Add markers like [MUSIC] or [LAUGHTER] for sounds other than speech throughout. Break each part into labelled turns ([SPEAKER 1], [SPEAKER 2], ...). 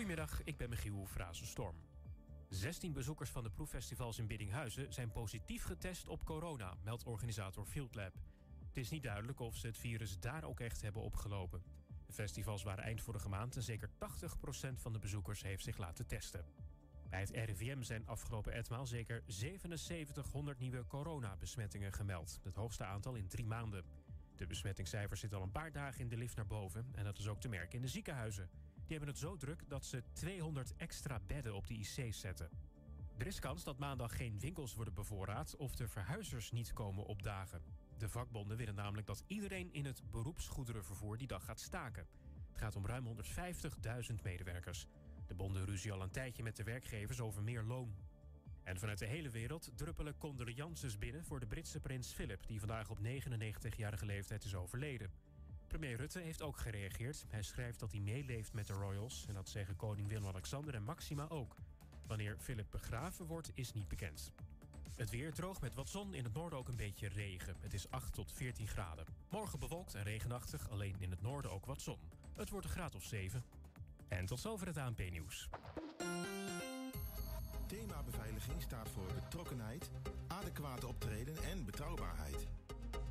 [SPEAKER 1] Goedemiddag, ik ben Michiel Frazenstorm. 16 bezoekers van de proeffestivals in Biddinghuizen zijn positief getest op corona, meldt organisator Fieldlab. Het is niet duidelijk of ze het virus daar ook echt hebben opgelopen. De festivals waren eind vorige maand en zeker 80% van de bezoekers heeft zich laten testen. Bij het RIVM zijn afgelopen etmaal zeker 7700 nieuwe coronabesmettingen gemeld. Het hoogste aantal in drie maanden. De besmettingscijfers zitten al een paar dagen in de lift naar boven. En dat is ook te merken in de ziekenhuizen. Die hebben het zo druk dat ze 200 extra bedden op de IC's zetten. Er is kans dat maandag geen winkels worden bevoorraad of de verhuizers niet komen opdagen. De vakbonden willen namelijk dat iedereen in het beroepsgoederenvervoer die dag gaat staken. Het gaat om ruim 150.000 medewerkers. De bonden ruzie al een tijdje met de werkgevers over meer loon. En vanuit de hele wereld druppelen condolences binnen voor de Britse prins Philip, die vandaag op 99-jarige leeftijd is overleden. Premier Rutte heeft ook gereageerd. Hij schrijft dat hij meeleeft met de royals en dat zeggen koning Willem-Alexander en Maxima ook. Wanneer Philip begraven wordt, is niet bekend. Het weer droog met wat zon, in het noorden ook een beetje regen. Het is 8 tot 14 graden. Morgen bewolkt en regenachtig, alleen in het noorden ook wat zon. Het wordt een graad of 7. En tot zover het ANP-nieuws.
[SPEAKER 2] Thema beveiliging staat voor betrokkenheid, adequate optreden en betrouwbaarheid.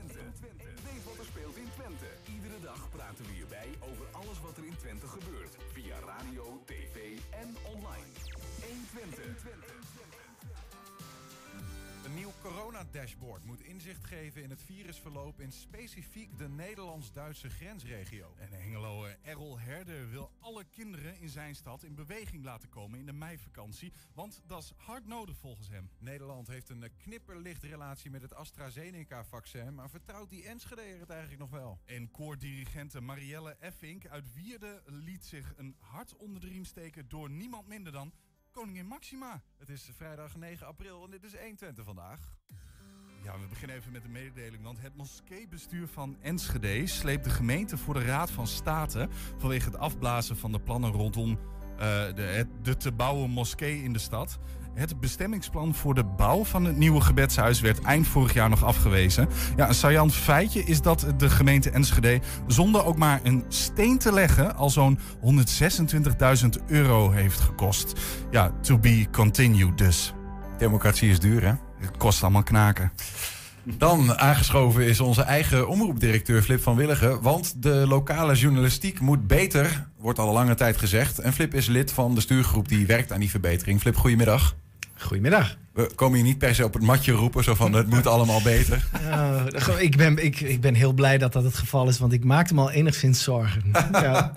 [SPEAKER 3] 120. Weet wat er speelt in Twente. Iedere dag praten we hierbij over alles wat er in Twente gebeurt. Via radio, tv
[SPEAKER 4] coronadashboard moet inzicht geven in het virusverloop in specifiek de Nederlands-Duitse grensregio. En Hengelo Errol Herder wil alle kinderen in zijn stad in beweging laten komen in de meivakantie, want dat is hard nodig volgens hem. Nederland heeft een knipperlicht relatie met het AstraZeneca-vaccin, maar vertrouwt die Enschede het eigenlijk nog wel? En koordirigente Marielle Effink uit Wierde liet zich een hart onder de riem steken door niemand minder dan Koningin Maxima. Het is vrijdag 9 april en dit is 120 vandaag. Ja, we beginnen even met de mededeling, want het moskeebestuur van Enschede sleept de gemeente voor de Raad van State vanwege het afblazen van de plannen rondom de, het, de te bouwen moskee in de stad. Het bestemmingsplan voor de bouw van het nieuwe gebedshuis werd eind vorig jaar nog afgewezen. Ja, een saillant feitje is dat de gemeente Enschede zonder ook maar een steen te leggen al zo'n 126.000 euro heeft gekost. Ja, to be continued dus.
[SPEAKER 5] Democratie is duur, hè?
[SPEAKER 4] Het kost allemaal knaken.
[SPEAKER 5] Dan aangeschoven is onze eigen omroepdirecteur Flip van Willigen. Want de lokale journalistiek moet beter, wordt al een lange tijd gezegd. En Flip is lid van de stuurgroep die werkt aan die verbetering. Flip, goedemiddag.
[SPEAKER 6] Goedemiddag.
[SPEAKER 5] We komen hier niet per se op het matje roepen, zo van het moet allemaal beter. [LAUGHS]
[SPEAKER 6] Uh, ik, ben, ik, ik ben heel blij dat dat het geval is, want ik maakte me al enigszins zorgen. [LAUGHS] ja.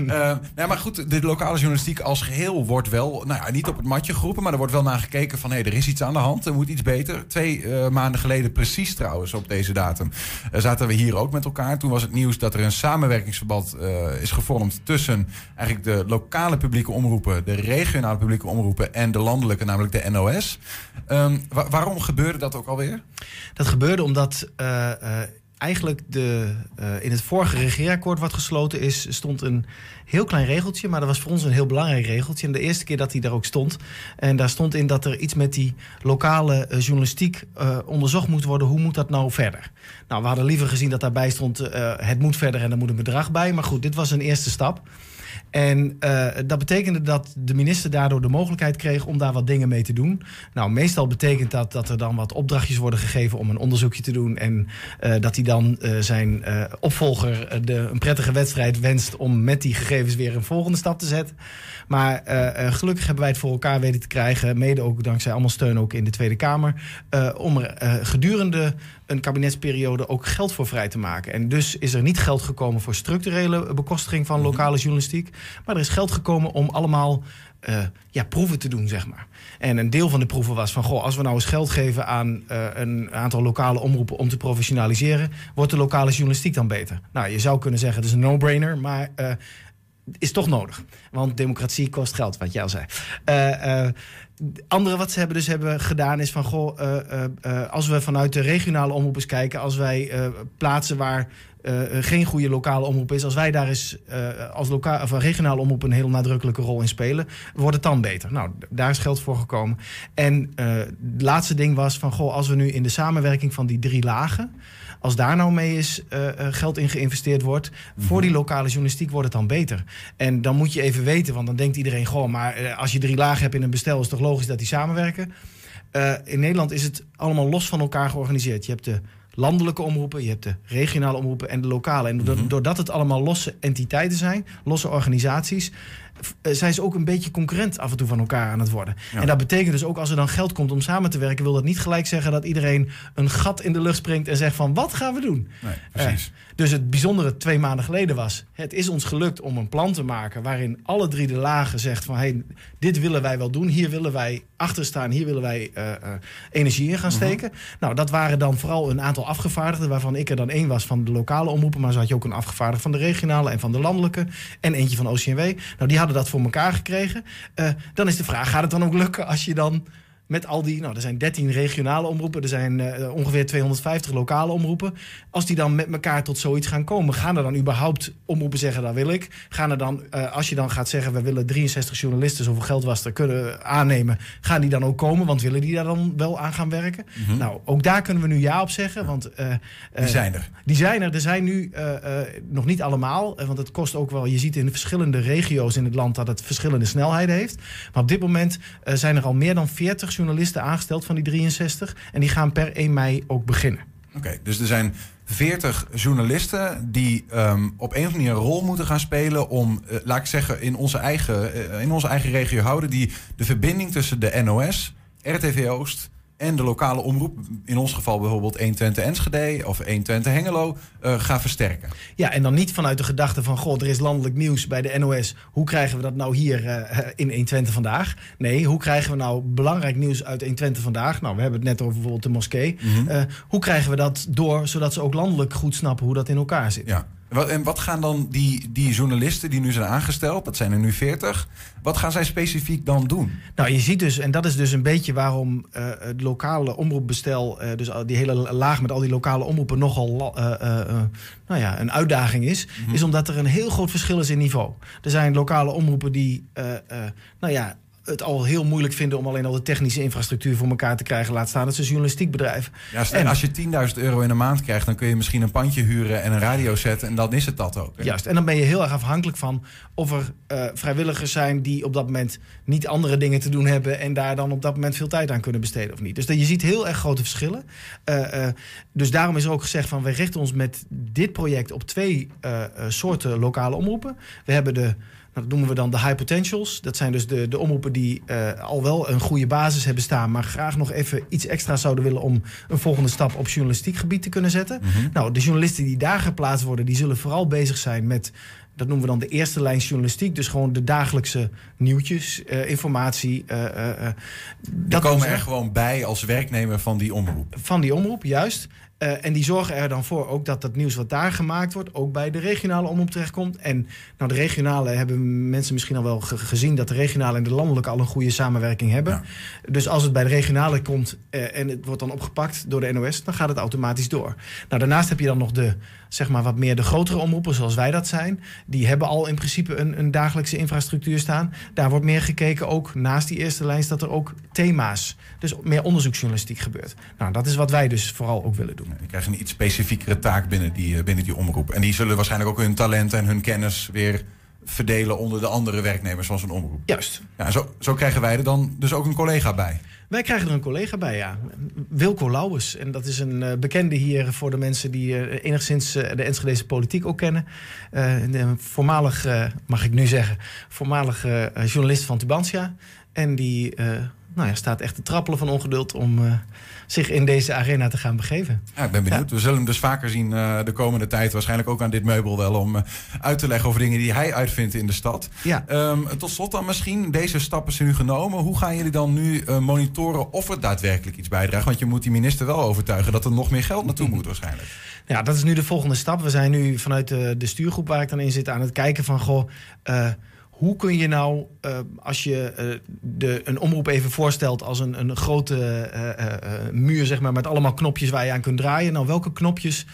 [SPEAKER 5] uh, nou, maar goed, de lokale journalistiek als geheel wordt wel, nou ja, niet op het matje geroepen, maar er wordt wel naar gekeken van hé, hey, er is iets aan de hand, er moet iets beter. Twee uh, maanden geleden, precies trouwens, op deze datum, zaten we hier ook met elkaar. Toen was het nieuws dat er een samenwerkingsverband is gevormd tussen eigenlijk de lokale publieke omroepen, de regionale publieke omroepen en de landelijke, namelijk de NOS. Wa waarom gebeurde dat ook alweer?
[SPEAKER 6] Dat gebeurde omdat uh, uh, eigenlijk de, uh, in het vorige regeerakkoord wat gesloten is, stond een heel klein regeltje, maar dat was voor ons een heel belangrijk regeltje. En de eerste keer dat hij daar ook stond, en daar stond in dat er iets met die lokale journalistiek onderzocht moet worden. Hoe moet dat nou verder? Nou, we hadden liever gezien dat daarbij stond: het moet verder en er moet een bedrag bij. Maar goed, dit was een eerste stap. En uh, dat betekende dat de minister daardoor de mogelijkheid kreeg om daar wat dingen mee te doen. Nou, meestal betekent dat dat er dan wat opdrachtjes worden gegeven om een onderzoekje te doen. En uh, dat hij dan uh, zijn opvolger de, een prettige wedstrijd wenst om met die gegevens weer een volgende stap te zetten. Maar gelukkig hebben wij het voor elkaar weten te krijgen, mede ook dankzij allemaal steun ook in de Tweede Kamer, om er gedurende een kabinetsperiode ook geld voor vrij te maken. En dus is er niet geld gekomen voor structurele bekostiging van lokale journalistiek. Maar er is geld gekomen om allemaal uh, ja, proeven te doen, zeg maar. En een deel van de proeven was van... goh, als we nou eens geld geven aan uh, een aantal lokale omroepen... om te professionaliseren, wordt de lokale journalistiek dan beter? Nou, je zou kunnen zeggen, het is een no-brainer, maar... Uh, is toch nodig. Want democratie kost geld, wat jij al zei. Uh, andere wat ze hebben dus hebben gedaan is van... Goh, als we vanuit de regionale omroepers kijken... als wij plaatsen waar geen goede lokale omroep is... als wij daar eens als of regionale omroep een heel nadrukkelijke rol in spelen... wordt het dan beter. Nou, daar is geld voor gekomen. En het laatste ding was van... Goh, als we nu in de samenwerking van die drie lagen... Als daar nou mee is, uh, geld in geïnvesteerd wordt, voor mhm. die lokale journalistiek wordt het dan beter. En dan moet je even weten, want dan denkt iedereen gewoon, maar uh, als je drie lagen hebt in een bestel, is het toch logisch dat die samenwerken. in Nederland is het allemaal los van elkaar georganiseerd. Je hebt de landelijke omroepen, je hebt de regionale omroepen en de lokale. En mhm. doordat het allemaal losse entiteiten zijn, losse organisaties, eh, zijn ze ook een beetje concurrent af en toe van elkaar aan het worden. En dat betekent dus ook als er dan geld komt om samen te werken, wil dat niet gelijk zeggen dat iedereen een gat in de lucht springt en zegt van wat gaan we doen?
[SPEAKER 5] Nee, precies.
[SPEAKER 6] Uh, dus het bijzondere twee maanden geleden was, het is ons gelukt om een plan te maken waarin alle drie de lagen zegt van hey, dit willen wij wel doen, hier willen wij achter staan, hier willen wij uh, uh, energie in gaan mhm. steken. Nou, dat waren dan vooral een aantal afgevaardigden, waarvan ik er dan één was van de lokale omroepen, maar zo had je ook een afgevaardigde van de regionale en van de landelijke en eentje van OCNW. Nou, die hadden dat voor elkaar gekregen. Uh, dan is de vraag, gaat het dan ook lukken als je dan met al die, nou, er zijn 13 regionale omroepen, er zijn uh, ongeveer 250 lokale omroepen. Als die dan met elkaar tot zoiets gaan komen, gaan er dan überhaupt omroepen zeggen, dat wil ik? Gaan er dan, uh, als je dan gaat zeggen, we willen 63 journalisten, zoveel geld was er, kunnen aannemen, gaan die dan ook komen? Want willen die daar dan wel aan gaan werken? Mm -hmm. Nou, ook daar kunnen we nu ja op zeggen, want... Uh,
[SPEAKER 5] die zijn er.
[SPEAKER 6] Die zijn er. Er zijn nu nog niet allemaal, want het kost ook wel, je ziet in de verschillende regio's in het land dat het verschillende snelheden heeft. Maar op dit moment zijn er al meer dan 40 journalisten aangesteld van die 63. En die gaan per 1 mei ook beginnen.
[SPEAKER 5] Oké, dus er zijn 40 journalisten die um, op een of andere manier een rol moeten gaan spelen om, uh, laat ik zeggen, in onze eigen, uh, in onze eigen regio houden, die de verbinding tussen de NOS, RTV Oost en de lokale omroep, in ons geval bijvoorbeeld 120 Enschede of 120 Hengelo, uh, gaan versterken.
[SPEAKER 6] Ja, en dan niet vanuit de gedachte van, god, er is landelijk nieuws bij de NOS. Hoe krijgen we dat nou hier uh, in 120 vandaag? Nee, hoe krijgen we nou belangrijk nieuws uit 120 vandaag? Nou, we hebben het net over bijvoorbeeld de moskee. Mm -hmm. uh, hoe krijgen we dat door, zodat ze ook landelijk goed snappen hoe dat in elkaar zit?
[SPEAKER 5] Ja. En wat gaan dan die, die journalisten die nu zijn aangesteld, dat zijn er nu 40, wat gaan zij specifiek dan doen?
[SPEAKER 6] Nou, je ziet dus, en dat is dus een beetje waarom uh, het lokale omroepbestel, uh, dus die hele laag met al die lokale omroepen nogal uh, nou ja, een uitdaging is, mm -hmm. is omdat er een heel groot verschil is in niveau. Er zijn lokale omroepen die, nou ja, het al heel moeilijk vinden om alleen al de technische infrastructuur voor elkaar te krijgen. Laat staan dat ze journalistiek bedrijven.
[SPEAKER 5] Ja, en als je 10.000 euro in een maand krijgt, dan kun je misschien een pandje huren en een radio zetten. En dan is het dat ook. Hè?
[SPEAKER 6] Juist. En dan ben je heel erg afhankelijk van of er uh, vrijwilligers zijn die op dat moment niet andere dingen te doen hebben. En daar dan op dat moment veel tijd aan kunnen besteden of niet. Dus je ziet heel erg grote verschillen. Uh, uh, dus daarom is er ook gezegd van wij richten ons met dit project op twee soorten lokale omroepen. We hebben de dat noemen we dan de high potentials. Dat zijn dus de, de omroepen die uh, al wel een goede basis hebben staan, maar graag nog even iets extra zouden willen om een volgende stap op journalistiek gebied te kunnen zetten. Mm -hmm. Nou, de journalisten die daar geplaatst worden, die zullen vooral bezig zijn met dat noemen we dan de eerste lijn journalistiek. Dus gewoon de dagelijkse nieuwtjes, uh, informatie. Uh, uh,
[SPEAKER 5] dat komen er gewoon bij als werknemer van die omroep.
[SPEAKER 6] Van die omroep, juist. Uh, en die zorgen er dan voor ook dat dat nieuws wat daar gemaakt wordt... ook bij de regionale omroep terechtkomt. En nou, de regionale hebben mensen misschien al wel ge gezien... dat de regionale en de landelijke al een goede samenwerking hebben. Ja. Dus als het bij de regionale komt uh, en het wordt dan opgepakt door de NOS... dan gaat het automatisch door. Nou, daarnaast heb je dan nog de, zeg maar, wat meer de grotere omroepen zoals wij dat zijn. Die hebben al in principe een, een dagelijkse infrastructuur staan. Daar wordt meer gekeken, ook naast die eerste lijst... dat er ook thema's, dus meer onderzoeksjournalistiek gebeurt. Nou, dat is wat wij dus vooral ook willen doen.
[SPEAKER 5] Die krijgen een iets specifiekere taak binnen die, binnen die omroep. En die zullen waarschijnlijk ook hun talent en hun kennis weer verdelen onder de andere werknemers van zo'n omroep.
[SPEAKER 6] Juist.
[SPEAKER 5] Ja, zo, zo krijgen wij er dan dus ook een collega bij.
[SPEAKER 6] Wij krijgen er een collega bij, ja. Wilco Lauwers. En dat is een uh, bekende hier voor de mensen die uh, enigszins uh, de Enschedese politiek ook kennen. een voormalig, mag ik nu zeggen, voormalig journalist van Tubantia. En die nou ja, staat echt te trappelen van ongeduld om eh, zich in deze arena te gaan begeven.
[SPEAKER 5] Ja, ik ben benieuwd. We zullen hem dus vaker zien eh, de komende tijd. Waarschijnlijk ook aan dit meubel wel om eh, uit te leggen over dingen die hij uitvindt in de stad.
[SPEAKER 6] Ja.
[SPEAKER 5] Ehm, tot slot dan misschien, deze stappen zijn nu genomen. Hoe gaan jullie dan nu monitoren of er daadwerkelijk iets bijdraagt? Want je moet die minister wel overtuigen dat er nog meer geld naartoe moet waarschijnlijk.
[SPEAKER 6] Ja, dat is nu de volgende stap. We zijn nu vanuit de, de stuurgroep waar ik dan in zit aan het kijken van... goh, hoe kun je nou, uh, als je uh, de, een omroep even voorstelt als een, een grote uh, muur, zeg maar, met allemaal knopjes waar je aan kunt draaien. Nou, welke knopjes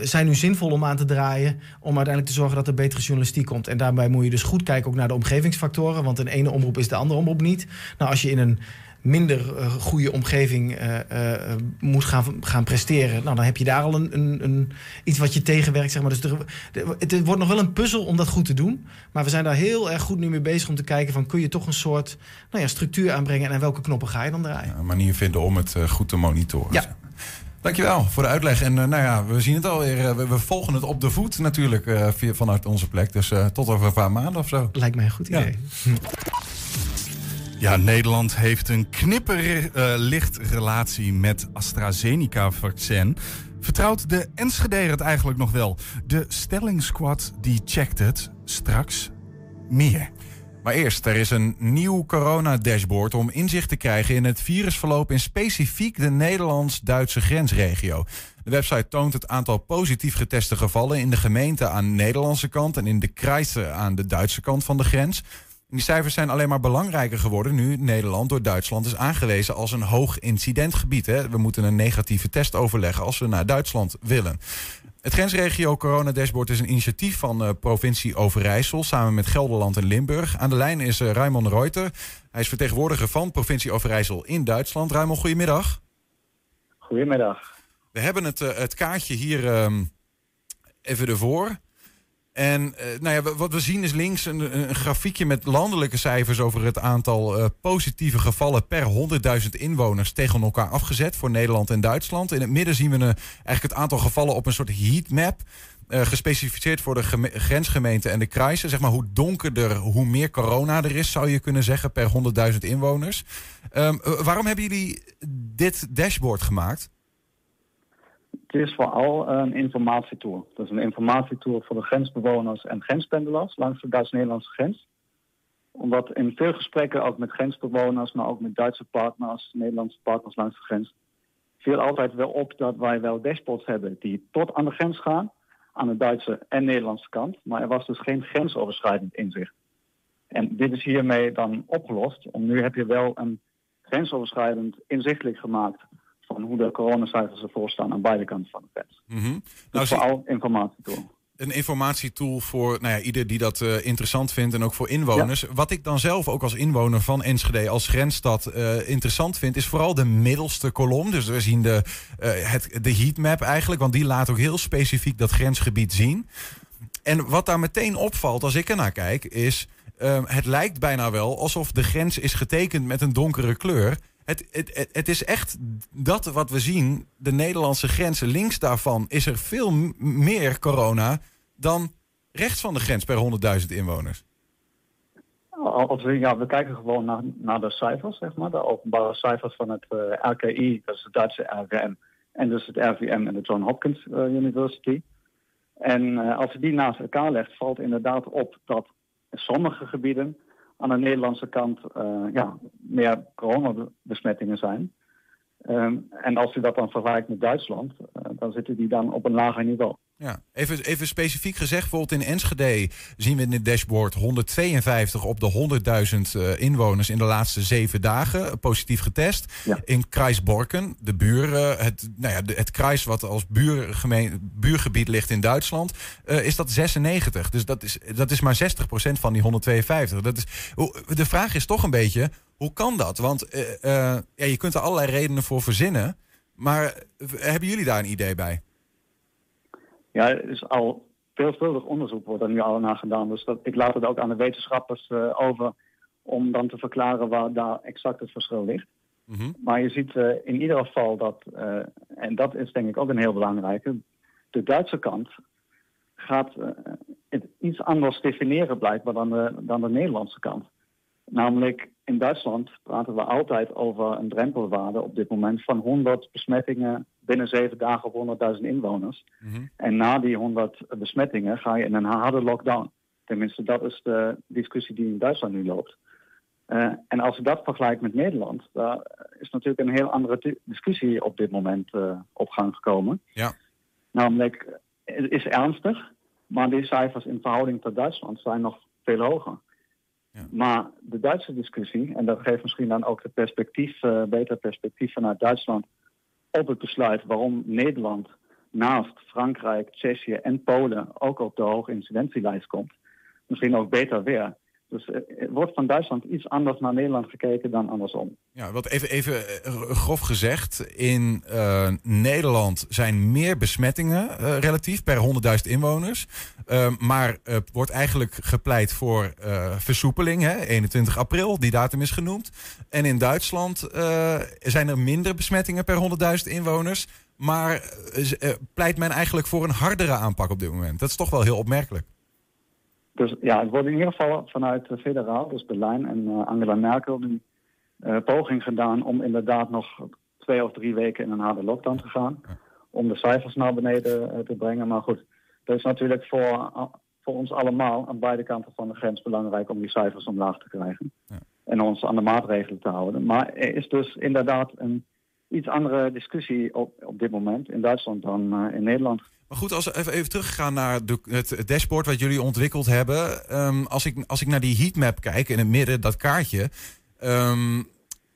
[SPEAKER 6] zijn nu zinvol om aan te draaien om uiteindelijk te zorgen dat er betere journalistiek komt? En daarbij moet je dus goed kijken ook naar de omgevingsfactoren, want een ene omroep is de andere omroep niet. Nou, als je in een minder uh, goede omgeving uh, uh, moet gaan, gaan presteren. Nou, dan heb je daar al een, een, een iets wat je tegenwerkt. Zeg maar. dus er, het wordt nog wel een puzzel om dat goed te doen. Maar we zijn daar heel erg goed nu mee bezig om te kijken... van kun je toch een soort nou ja, structuur aanbrengen... en aan welke knoppen ga je dan draaien. Ja,
[SPEAKER 5] een manier vinden om het goed te monitoren. Ja. Dankjewel voor de uitleg. En nou ja, we zien het alweer. we, we volgen het op de voet natuurlijk vanuit onze plek. Dus tot over een paar maanden of zo.
[SPEAKER 6] Lijkt mij een goed idee. Ja.
[SPEAKER 4] Ja, Nederland heeft een knipperlicht uh, relatie met AstraZeneca-vaccin. Vertrouwt de Enschede het eigenlijk nog wel? De stellingsquad die checkt het. Straks meer.
[SPEAKER 5] Maar eerst, er is een nieuw corona-dashboard om inzicht te krijgen in het virusverloop in specifiek de Nederlands-Duitse grensregio. De website toont het aantal positief geteste gevallen in de gemeente aan de Nederlandse kant en in de krijsen aan de Duitse kant van de grens die cijfers zijn alleen maar belangrijker geworden nu Nederland door Duitsland is aangewezen als een hoog incidentgebied. Hè. We moeten een negatieve test overleggen als we naar Duitsland willen. Het grensregio Corona Dashboard is een initiatief van uh, provincie Overijssel samen met Gelderland en Limburg. Aan de lijn is uh, Raymond Reuter. Hij is vertegenwoordiger van provincie Overijssel in Duitsland. Raymond, goedemiddag.
[SPEAKER 7] Goedemiddag.
[SPEAKER 5] We hebben het, uh, het kaartje hier uh, even ervoor. En uh, nou ja, wat we zien is links een, grafiekje met landelijke cijfers over het aantal uh, positieve gevallen per 100.000 inwoners tegen elkaar afgezet voor Nederland en Duitsland. In het midden zien we eigenlijk het aantal gevallen op een soort heatmap. Uh, gespecificeerd voor de grensgemeenten en de kruisen. Zeg maar hoe donkerder, hoe meer corona er is, zou je kunnen zeggen, per 100.000 inwoners. Um, waarom hebben jullie dit dashboard gemaakt?
[SPEAKER 7] Is vooral een informatietour. Dat is een informatietour voor de grensbewoners en grenspendelaars langs de Duits-Nederlandse grens. Omdat in veel gesprekken, ook met grensbewoners, maar ook met Duitse partners, Nederlandse partners langs de grens, viel altijd wel op dat wij wel dashboards hebben die tot aan de grens gaan, aan de Duitse en Nederlandse kant. Maar er was dus geen grensoverschrijdend inzicht. En dit is hiermee dan opgelost. Om nu heb je wel een grensoverschrijdend inzichtelijk gemaakt van hoe de coronacijfers ervoor staan aan beide kanten van de grens. Mm -hmm. dus nou, vooral informatietool.
[SPEAKER 5] Een informatietool voor nou ja, ieder die dat uh, interessant vindt en ook voor inwoners. Wat ik dan zelf ook als inwoner van Enschede, als grensstad, uh, interessant vind, is vooral de middelste kolom. Dus we zien de, uh, het, de heatmap eigenlijk, want die laat ook heel specifiek dat grensgebied zien. En wat daar meteen opvalt als ik ernaar kijk, is het lijkt bijna wel alsof de grens is getekend met een donkere kleur. Het, het, het, is echt dat wat we zien, de Nederlandse grenzen. Links daarvan is er veel meer corona dan rechts van de grens per 100.000 inwoners.
[SPEAKER 7] We, ja, we kijken gewoon naar, naar de cijfers, zeg maar. De openbare cijfers van het eh, RKI, dat is het Duitse RVM. En dus het RVM en de John Hopkins uh, University. En uh, als je die naast elkaar legt, valt inderdaad op dat sommige gebieden aan de Nederlandse kant uh, ja, meer coronabesmettingen zijn. Um, en als u dat dan vergelijkt met Duitsland, uh, dan zitten die dan op een lager niveau.
[SPEAKER 5] Ja, even, even specifiek gezegd, bijvoorbeeld in Enschede zien we in het dashboard 152 op de 100.000 uh, inwoners in de laatste zeven dagen positief getest. Ja. In Kreisborken, de buur, uh, het, nou ja, het Kreis wat als buurgemeen, buurgebied ligt in Duitsland, uh, is dat 96. Dus dat is, dat is maar 60% van die 152. Dat is, de vraag is toch een beetje, hoe kan dat? Want ja, je kunt er allerlei redenen voor verzinnen. Maar hebben jullie daar een idee bij?
[SPEAKER 7] Ja, er is al veelvuldig onderzoek wordt er nu al naar gedaan. Dus dat, ik laat het ook aan de wetenschappers uh, over om dan te verklaren waar daar exact het verschil ligt. Mm -hmm. Maar je ziet uh, in ieder geval dat, uh, en dat is denk ik ook een heel belangrijke, de Duitse kant gaat het iets anders definiëren blijkbaar dan de, dan de Nederlandse kant. Namelijk, in Duitsland praten we altijd over een drempelwaarde op dit moment van 100 besmettingen binnen zeven dagen op 100.000 inwoners.
[SPEAKER 5] Mhm.
[SPEAKER 7] En na die 100 besmettingen ga je in een harde lockdown. Tenminste, dat is de discussie die in Duitsland nu loopt. Eh, en als je dat vergelijkt met Nederland, daar is natuurlijk een heel andere di- discussie op dit moment eh, op gang gekomen.
[SPEAKER 5] Ja.
[SPEAKER 7] Namelijk, het is ernstig, maar die cijfers in verhouding tot Duitsland zijn nog veel hoger. Maar de Duitse discussie, en dat geeft misschien dan ook het perspectief, eh, beter perspectief vanuit Duitsland op het besluit waarom Nederland naast Frankrijk, Tsjechië en Polen ook op de hoge incidentielijst komt. Misschien ook beter weer. Dus eh, er wordt van Duitsland iets anders naar Nederland gekeken dan andersom.
[SPEAKER 5] Ja, wat even, even eh, grof gezegd. In eh, Nederland zijn meer besmettingen eh, relatief per 100.000 inwoners. Eh, maar eh, wordt eigenlijk gepleit voor eh, versoepeling. Hè? 21 april, die datum is genoemd. En in Duitsland eh, zijn er minder besmettingen per 100.000 inwoners. Maar eh, eh, pleit men eigenlijk voor een hardere aanpak op dit moment. Dat is toch wel heel opmerkelijk.
[SPEAKER 7] Dus ja, het wordt in ieder geval vanuit de federaal, dus Berlijn en eh, Angela Merkel, een eh, poging gedaan om inderdaad nog twee of drie weken in een harde lockdown te gaan. Om de cijfers naar beneden eh, te brengen. Maar goed, dat is natuurlijk voor, voor ons allemaal aan beide kanten van de grens belangrijk om die cijfers omlaag te krijgen.
[SPEAKER 5] Ja.
[SPEAKER 7] En ons aan de maatregelen te houden. Maar er is dus inderdaad een iets andere discussie op, op dit moment in Duitsland dan in Nederland.
[SPEAKER 5] Maar goed, als we even, teruggaan naar het, dashboard wat jullie ontwikkeld hebben. Ehm, als, ik, als ik naar die heatmap kijk in het midden, dat kaartje. ehm,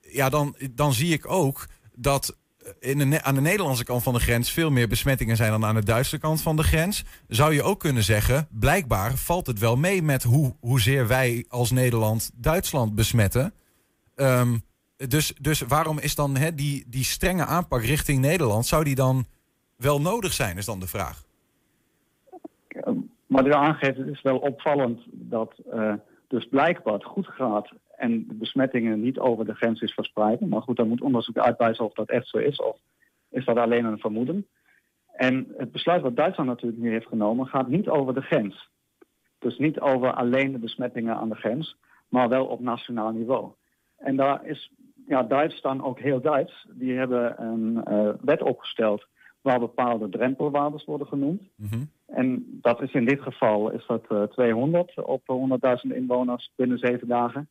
[SPEAKER 5] ja, dan, dan zie ik ook dat in de, aan de Nederlandse kant van de grens veel meer besmettingen zijn dan aan de Duitse kant van de grens. Zou je ook kunnen zeggen, blijkbaar valt het wel mee met hoe, hoezeer wij als Nederland Duitsland besmetten. Ehm, dus, dus waarom is dan die, die strenge aanpak richting Nederland, zou die dan wel nodig zijn, is dan de vraag.
[SPEAKER 7] Eh, Maar u aangeeft, het is wel opvallend dat eh, dus blijkbaar het goed gaat en de besmettingen niet over de grens is verspreid. Maar goed, dan moet onderzoek uitwijzen of dat echt zo is of is dat alleen een vermoeden. En het besluit wat Duitsland natuurlijk nu heeft genomen gaat niet over de grens. Dus niet over alleen de besmettingen aan de grens, maar wel op nationaal niveau. En daar is ja, Duits dan ook heel Duits. Die hebben een eh, wet opgesteld waar bepaalde drempelwaardes worden genoemd.
[SPEAKER 5] Mhm.
[SPEAKER 7] En dat is in dit geval is dat eh, 200 op 100.000 inwoners binnen zeven dagen.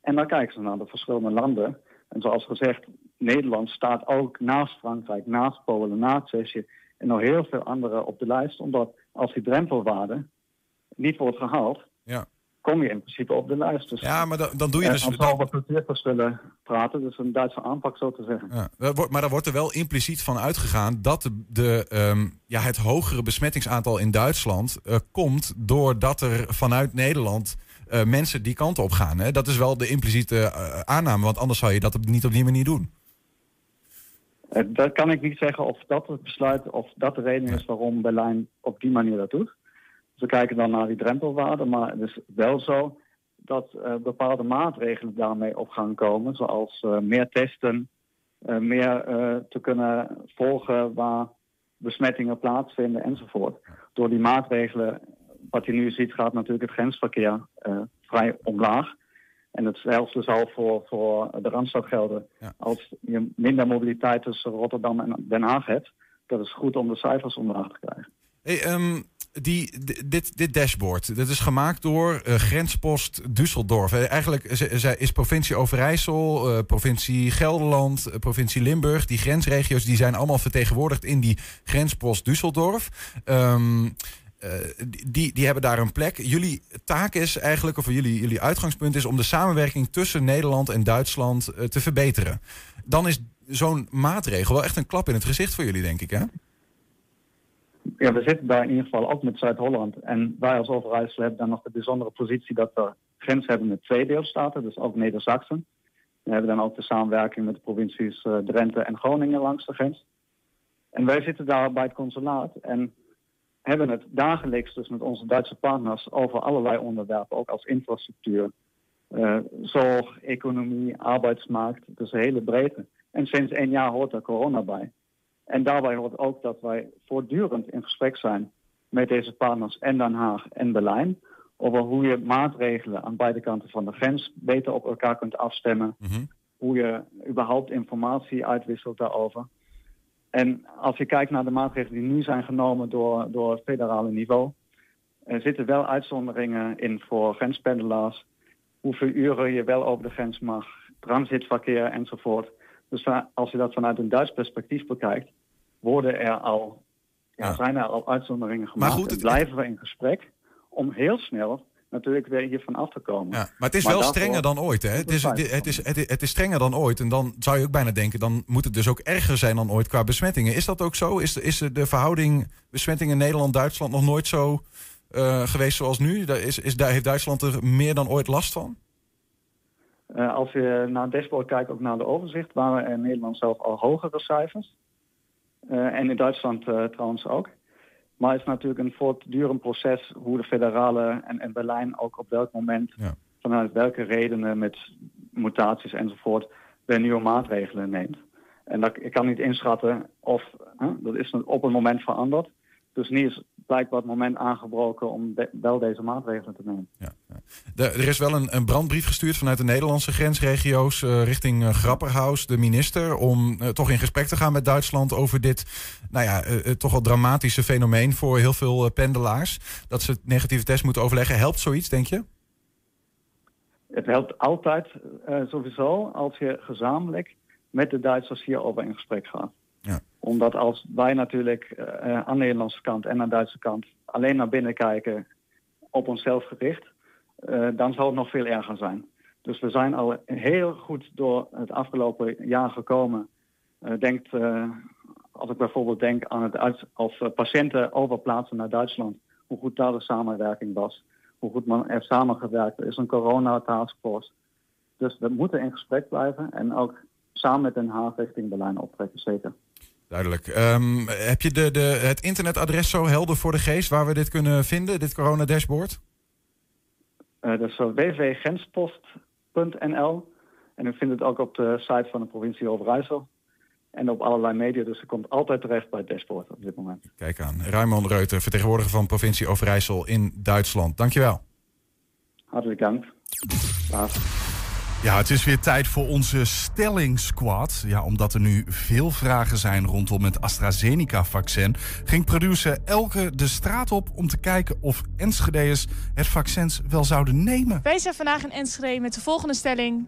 [SPEAKER 7] En dan kijken ze naar de verschillende landen. En zoals gezegd, Nederland staat ook naast Frankrijk, naast Polen, naast Tsjechië en nog heel veel andere op de lijst. Omdat als die drempelwaarde niet wordt gehaald. Kom je in principe op de lijst. Dus,
[SPEAKER 5] Ja, maar dan, dan doe je dus.
[SPEAKER 7] als we over cultuurverschillen praten, dus een Duitse aanpak zo te zeggen.
[SPEAKER 5] Ja, dat wordt- maar daar wordt er wel impliciet van uitgegaan dat de, de, ehm, ja, het hogere besmettingsaantal in Duitsland eh, komt doordat er vanuit Nederland eh, mensen die kant op gaan. Hè? Dat is wel de impliciete eh, aanname, want anders zou je dat op- niet op die manier doen.
[SPEAKER 7] Dat kan ik niet zeggen of dat het besluit of dat de reden is waarom Berlijn op die manier dat doet. We kijken dan naar die drempelwaarde, maar het is wel zo dat eh, bepaalde maatregelen daarmee op gaan komen, zoals eh, meer testen, eh, meer te kunnen volgen waar besmettingen plaatsvinden enzovoort. Door die maatregelen, wat je nu ziet, gaat natuurlijk het grensverkeer vrij omlaag. En hetzelfde zal voor, voor de Randstad gelden.
[SPEAKER 5] Ja.
[SPEAKER 7] Als je minder mobiliteit tussen Rotterdam en Den Haag hebt, dat is goed om de cijfers omlaag te krijgen.
[SPEAKER 5] Hey, ehm, die, di- dit, dit dashboard, dat is gemaakt door eh, Grenspost Düsseldorf. Eh, Eigenlijk is, provincie Overijssel, eh, provincie Gelderland, provincie Limburg, die grensregio's, die zijn allemaal vertegenwoordigd in die Grenspost Düsseldorf. Ehm, eh, die- die, hebben daar een plek. Jullie taak is eigenlijk, of jullie, jullie uitgangspunt is om de samenwerking tussen Nederland en Duitsland te verbeteren. Dan is zo'n maatregel wel echt een klap in het gezicht voor jullie, denk ik, hè?
[SPEAKER 7] Ja, we zitten daar in ieder geval ook met Zuid-Holland. En wij als Overijssel hebben dan nog de bijzondere positie dat we grens hebben met twee deelstaten, dus ook Neder-Saxen. We hebben dan ook de samenwerking met de provincies eh, Drenthe en Groningen langs de grens. En wij zitten daar bij het consulaat en hebben het dagelijks dus met onze Duitse partners over allerlei onderwerpen, ook als infrastructuur, eh, zorg, economie, arbeidsmarkt, dus een hele breedte. En sinds één jaar hoort er corona bij. En daarbij hoort ook dat wij voortdurend in gesprek zijn met deze partners en Den Haag en Berlijn. over hoe je maatregelen aan beide kanten van de grens beter op elkaar kunt afstemmen.
[SPEAKER 5] Mhm.
[SPEAKER 7] Hoe je überhaupt informatie uitwisselt daarover. En als je kijkt naar de maatregelen die nu zijn genomen door, door het federale niveau, er zitten wel uitzonderingen in voor grenspendelaars. Hoeveel uren je wel over de grens mag, transitverkeer enzovoort. Dus als je dat vanuit een Duits perspectief bekijkt, worden er al, ja,
[SPEAKER 5] Ja.
[SPEAKER 7] zijn er al uitzonderingen gemaakt.
[SPEAKER 5] goed,
[SPEAKER 7] en
[SPEAKER 5] het-
[SPEAKER 7] blijven we in gesprek om heel snel natuurlijk weer hiervan af te komen.
[SPEAKER 5] Ja, maar het is
[SPEAKER 7] Maar
[SPEAKER 5] wel strenger dan ooit. Hè? Het, is,
[SPEAKER 7] moet
[SPEAKER 5] het, is, het, is, het is strenger dan ooit. En dan zou je ook bijna denken, dan moet het dus ook erger zijn dan ooit qua besmettingen. Is dat ook zo? Is, is de verhouding besmettingen Nederland-Duitsland nog nooit zo eh, geweest zoals nu? Daar Is, is, daar heeft Duitsland er meer dan ooit last van?
[SPEAKER 7] Eh, als je naar het dashboard kijkt, ook naar de overzicht, waren er in Nederland zelf al hogere cijfers. Eh, en in Duitsland eh, trouwens ook. Maar het is natuurlijk een voortdurend proces hoe de federale en, en Berlijn ook op welk moment,
[SPEAKER 5] Ja.
[SPEAKER 7] vanuit welke redenen met mutaties enzovoort, weer nieuwe maatregelen neemt. En dat, ik kan niet inschatten of hè, dat is op een moment veranderd. Dus is blijkbaar het moment aangebroken om de- wel deze maatregelen te nemen.
[SPEAKER 5] Ja, ja. De- er is wel een, een brandbrief gestuurd vanuit de Nederlandse grensregio's eh, richting eh, Grapperhaus, de minister, om eh, toch in gesprek te gaan met Duitsland over dit, nou ja, toch wel dramatische fenomeen voor heel veel pendelaars. Dat ze het negatieve test moeten overleggen. Helpt zoiets, denk je?
[SPEAKER 7] Het helpt altijd sowieso als je gezamenlijk met de Duitsers hierover in gesprek gaat. Omdat als wij natuurlijk eh, aan de Nederlandse kant en aan de Duitse kant alleen naar binnen kijken, op onszelf gericht, eh, dan zou het nog veel erger zijn. Dus we zijn al heel goed door het afgelopen jaar gekomen. Eh, denkt, eh, als ik bijvoorbeeld denk aan het uit, of eh, patiënten overplaatsen naar Duitsland, hoe goed daar de samenwerking was hoe goed man er samengewerkt. Er is een corona-taskforce. Dus we moeten in gesprek blijven en ook samen met Den Haag richting Berlijn optrekken, zeker.
[SPEAKER 5] Duidelijk. Ehm, heb je de, de, het internetadres zo helder voor de geest waar we dit kunnen vinden, dit corona-dashboard?
[SPEAKER 7] Eh dat is www.grenspost.nl en u vindt het ook op de site van de provincie Overijssel en op allerlei media. Dus u komt altijd terecht bij het dashboard op dit moment.
[SPEAKER 5] Kijk aan. Raymond Reuter, vertegenwoordiger van provincie Overijssel in Duitsland. Dankjewel.
[SPEAKER 7] Hartelijk dank. Dag.
[SPEAKER 4] Ja, het is weer tijd voor onze stellingsquad. Ja, omdat er nu veel vragen zijn rondom het AstraZeneca-vaccin... ging producer Elke de straat op om te kijken of Enschede'ers het vaccin wel zouden nemen.
[SPEAKER 8] Wij zijn vandaag in Enschede met de volgende stelling.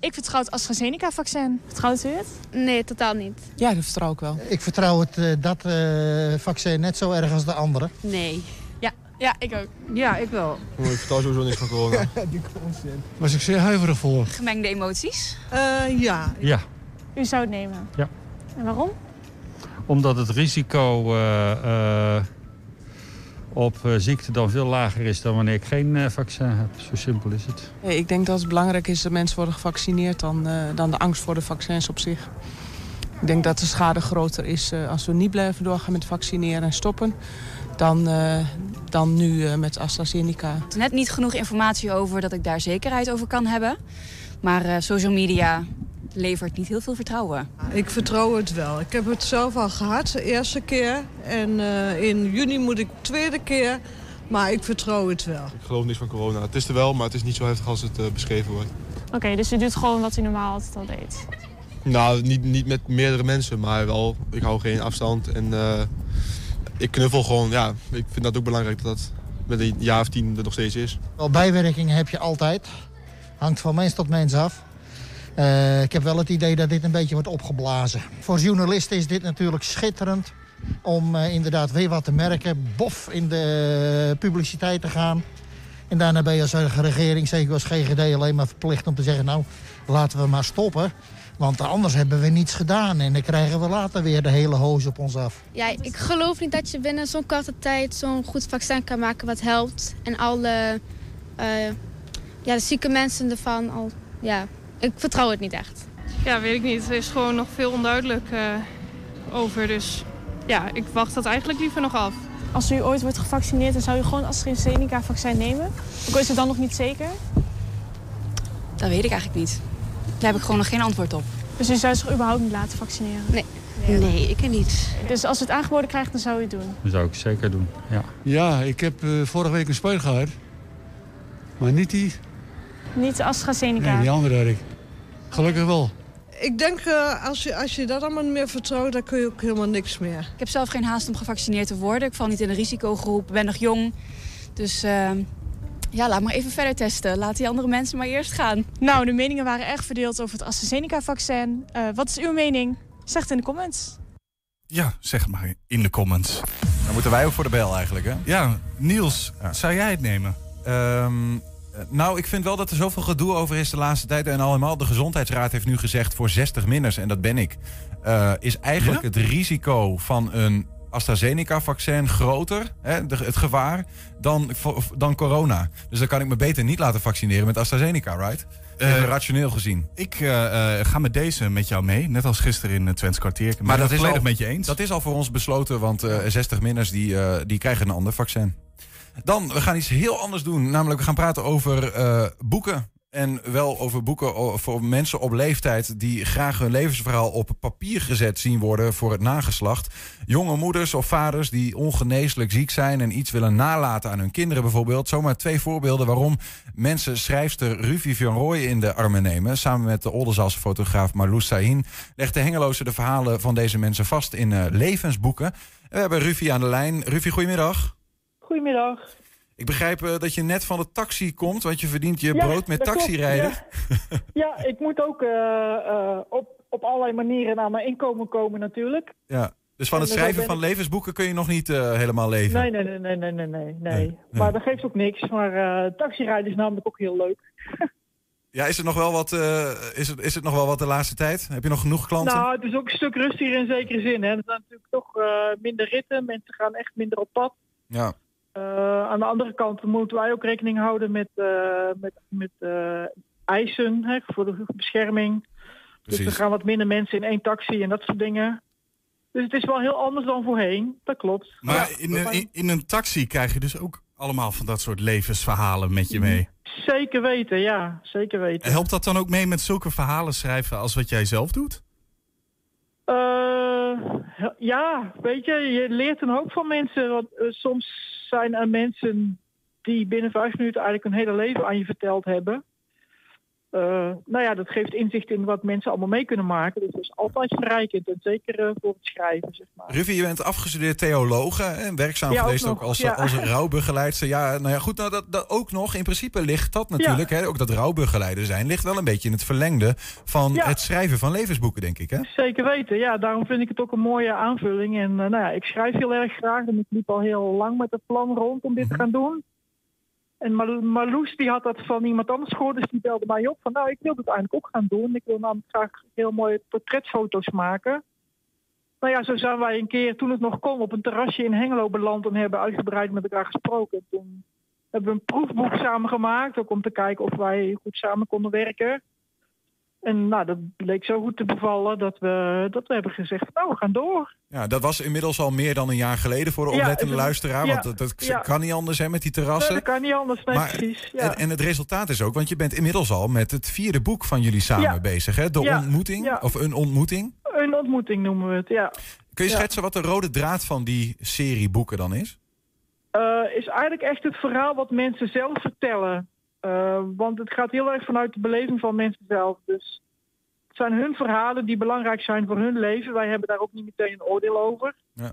[SPEAKER 8] Ik vertrouw het AstraZeneca-vaccin. Vertrouwt u het?
[SPEAKER 9] Nee, totaal niet.
[SPEAKER 10] Ja, dat vertrouw ik wel.
[SPEAKER 11] Ik vertrouw het, eh, dat eh, vaccin net zo erg als de andere.
[SPEAKER 9] Nee.
[SPEAKER 8] Ja, ik ook.
[SPEAKER 9] Ja, ik wel.
[SPEAKER 12] Ik vertrouw sowieso niks van corona. [LAUGHS]
[SPEAKER 11] Was ik zeer huiverig voor.
[SPEAKER 9] Gemengde emoties?
[SPEAKER 11] ja.
[SPEAKER 13] Ja,
[SPEAKER 8] U zou het nemen?
[SPEAKER 13] Ja.
[SPEAKER 8] En waarom?
[SPEAKER 13] omdat het risico eh, eh, op eh, ziekte dan veel lager is dan wanneer ik geen eh, vaccin heb. Zo simpel is het.
[SPEAKER 10] Ik denk dat het belangrijk is dat mensen worden gevaccineerd dan, eh, dan de angst voor de vaccins op zich. Ik denk dat de schade groter is eh, als we niet blijven doorgaan met vaccineren en stoppen. Dan, eh, dan nu eh, met AstraZeneca.
[SPEAKER 9] Net niet genoeg informatie over dat ik daar zekerheid over kan hebben. Maar eh, social media levert niet heel veel vertrouwen.
[SPEAKER 14] Ik vertrouw het wel. Ik heb het zelf al gehad, de eerste keer. En eh, in juni moet ik de tweede keer. Maar ik vertrouw het wel.
[SPEAKER 12] Ik geloof niks van corona. Het is er wel, maar het is niet zo heftig als het beschreven wordt.
[SPEAKER 8] Oké, dus u doet gewoon wat u normaal altijd al deed.
[SPEAKER 12] Nou, niet, niet met meerdere mensen, maar wel. Ik hou geen afstand en eh, ik knuffel gewoon. Ja, ik vind dat ook belangrijk dat dat met een jaar of tien er nog steeds is.
[SPEAKER 11] Wel, bijwerkingen heb je altijd. Hangt van mens tot mens af. Eh, ik heb wel het idee dat dit een beetje wordt opgeblazen. Voor journalisten is dit natuurlijk schitterend. Om eh, inderdaad weer wat te merken. Bof in de publiciteit te gaan. En daarna ben je als regering, zeker als GGD, alleen maar verplicht om te zeggen... nou, laten we maar stoppen. Want anders hebben we niets gedaan. En dan krijgen we later weer de hele hoos op ons af.
[SPEAKER 9] Ja, ik geloof niet dat je binnen zo'n korte tijd zo'n goed vaccin kan maken wat helpt. En alle eh, ja, de zieke mensen ervan al. Ja, ik vertrouw het niet echt.
[SPEAKER 8] Ja, weet ik niet. Er is gewoon nog veel onduidelijk eh, over. Dus ja, ik wacht dat eigenlijk liever nog af. Als u ooit wordt gevaccineerd, dan zou u gewoon AstraZeneca-vaccin nemen? Ook is het dan nog niet zeker?
[SPEAKER 9] Dat weet ik eigenlijk niet. Daar heb ik gewoon nog geen antwoord op.
[SPEAKER 8] Dus u zou zich überhaupt niet laten vaccineren?
[SPEAKER 9] Nee. Nee, ik niet.
[SPEAKER 8] Dus als u het aangeboden krijgt, dan zou u het doen?
[SPEAKER 13] Dat zou ik zeker doen, ja.
[SPEAKER 15] Ja, ik heb eh, vorige week een spuit gehad. Maar niet die,
[SPEAKER 8] Niet AstraZeneca.
[SPEAKER 15] nee, die andere had ik. Gelukkig wel.
[SPEAKER 14] Ik denk, eh, als, je, als je dat allemaal niet meer vertrouwt, dan kun je ook helemaal niks meer.
[SPEAKER 16] Ik heb zelf geen haast om gevaccineerd te worden. Ik val niet in de risicogroep, ben nog jong. Dus eh, ja, laat maar even verder testen. Laat die andere mensen maar eerst gaan.
[SPEAKER 8] Nou, de meningen waren erg verdeeld over het AstraZeneca-vaccin. Eh, wat is uw mening? Zeg het in de comments.
[SPEAKER 4] Ja, zeg maar in de comments.
[SPEAKER 5] Dan moeten wij ook voor de bel eigenlijk, hè?
[SPEAKER 4] Ja, Niels, zou jij het nemen?
[SPEAKER 5] Ehm, eh, nou, ik vind wel dat er zoveel gedoe over is de laatste tijd. En allemaal, de Gezondheidsraad heeft nu gezegd voor 60 minners, en dat ben ik, eh, is eigenlijk
[SPEAKER 4] Ja?
[SPEAKER 5] het risico van een AstraZeneca-vaccin groter, hè, de- het gevaar, dan, dan corona. Dus dan kan ik me beter niet laten vaccineren met AstraZeneca, right?
[SPEAKER 4] Eh,
[SPEAKER 5] rationeel gezien.
[SPEAKER 4] Ik eh, eh, ga met deze met jou mee, net als gisteren in het Twents kwartier.
[SPEAKER 5] Maar dat
[SPEAKER 4] het
[SPEAKER 5] is,
[SPEAKER 4] volledig
[SPEAKER 5] al,
[SPEAKER 4] met je eens.
[SPEAKER 5] dat is al voor ons besloten, want eh 60 minners die, die krijgen een ander vaccin. Dan, we gaan iets heel anders doen. Namelijk, we gaan praten over boeken. En wel over boeken voor mensen op leeftijd die graag hun levensverhaal op papier gezet zien worden voor het nageslacht. Jonge moeders of vaders die ongeneeslijk ziek zijn en iets willen nalaten aan hun kinderen bijvoorbeeld. Zomaar twee voorbeelden waarom mensen schrijfster Ruvie van Rooij in de armen nemen. Samen met de Oldenzaalse fotograaf Marloes Sahin legt de Hengeloze de verhalen van deze mensen vast in eh, levensboeken. En we hebben Ruvie aan de lijn. Ruvie, goedemiddag.
[SPEAKER 17] Goedemiddag.
[SPEAKER 5] Ik begrijp eh, dat je net van de taxi komt, want je verdient je
[SPEAKER 17] Ja,
[SPEAKER 5] brood met taxirijden.
[SPEAKER 17] Ja. ja, ik moet ook eh, eh, op, op allerlei manieren aan mijn inkomen komen natuurlijk.
[SPEAKER 5] Ja. Dus van het schrijven van
[SPEAKER 17] ik-
[SPEAKER 5] levensboeken kun je nog niet helemaal leven.
[SPEAKER 17] Nee, nee, nee, nee, nee, nee, nee, nee. Maar dat geeft ook niks. Maar taxirijden is namelijk ook heel leuk.
[SPEAKER 5] Ja, is het nog wel wat, is het, is het nog wel wat de laatste tijd? Heb je nog genoeg klanten?
[SPEAKER 17] Nou, het is ook een stuk rustiger in zekere zin. Hè. Er zijn natuurlijk toch minder ritten. Mensen gaan echt minder op pad.
[SPEAKER 5] Ja.
[SPEAKER 17] Eh, aan de andere kant moeten wij ook rekening houden met, eh, met, met eh, eisen hè, voor de bescherming. Dus er gaan wat minder mensen in één taxi en dat soort dingen. Dus het is wel heel anders dan voorheen, dat klopt.
[SPEAKER 4] Maar
[SPEAKER 17] Ja,
[SPEAKER 4] in, een, in, in een taxi krijg je dus ook allemaal van dat soort levensverhalen met je mee.
[SPEAKER 17] Zeker weten, ja, zeker weten.
[SPEAKER 4] En helpt dat dan ook mee met zulke verhalen schrijven als wat jij zelf doet?
[SPEAKER 17] Ja, weet je, je leert een hoop van mensen. Want soms zijn er mensen die binnen vijf minuten eigenlijk hun hele leven aan je verteld hebben. Eh, nou ja, dat geeft inzicht in wat mensen allemaal mee kunnen maken. Dus dat is altijd verrijkend. En zeker eh, voor het schrijven, zeg maar.
[SPEAKER 5] Ruvie, je bent afgestudeerd theologe en werkzaam
[SPEAKER 17] Ja,
[SPEAKER 5] geweest ook, als,
[SPEAKER 17] ja.
[SPEAKER 5] als rouwbegeleidster. Ja, nou ja, goed, nou, dat, dat ook nog. In principe ligt dat natuurlijk, hè, ook dat rouwbegeleider zijn, ligt wel een beetje in het verlengde van het schrijven van levensboeken, denk ik. Hè?
[SPEAKER 17] Zeker weten, ja. Daarom vind ik het ook een mooie aanvulling. En eh, nou ja, ik schrijf heel erg graag. En ik liep al heel lang met het plan rond om dit te gaan doen. En Mar- Marloes die had dat van iemand anders gehoord. Dus die belde mij op van nou, ik wil dit eigenlijk ook gaan doen. Ik wil namelijk graag heel mooie portretfoto's maken. Nou ja, zo zijn wij een keer, toen het nog kon, op een terrasje in Hengelo beland. En hebben uitgebreid met elkaar gesproken. Toen hebben we een proefboek samen gemaakt. Ook om te kijken of wij goed samen konden werken. En nou, dat bleek zo goed te bevallen dat we, dat we hebben gezegd, nou, we gaan door.
[SPEAKER 5] Ja, dat was inmiddels al meer dan een jaar geleden voor de
[SPEAKER 17] Ja,
[SPEAKER 5] oplettende
[SPEAKER 17] het-
[SPEAKER 5] luisteraar.
[SPEAKER 17] ja,
[SPEAKER 5] want dat, dat
[SPEAKER 17] ja.
[SPEAKER 5] kan niet anders hè, met die
[SPEAKER 17] Nee,
[SPEAKER 5] terrassen.
[SPEAKER 17] dat kan niet anders, nee,
[SPEAKER 5] Maar-
[SPEAKER 17] precies. Ja.
[SPEAKER 5] En, en het resultaat is ook, want je bent inmiddels al met het vierde boek van jullie samen bezig. Hè? De ontmoeting, of een ontmoeting.
[SPEAKER 17] Een ontmoeting noemen we het, ja.
[SPEAKER 5] Kun je schetsen wat de rode draad van die serie boeken dan is?
[SPEAKER 17] Eh, is eigenlijk echt het verhaal wat mensen zelf vertellen. Eh, want het gaat heel erg vanuit de beleving van mensen zelf. Dus het zijn hun verhalen die belangrijk zijn voor hun leven. Wij hebben daar ook niet meteen een oordeel over.
[SPEAKER 5] Ja.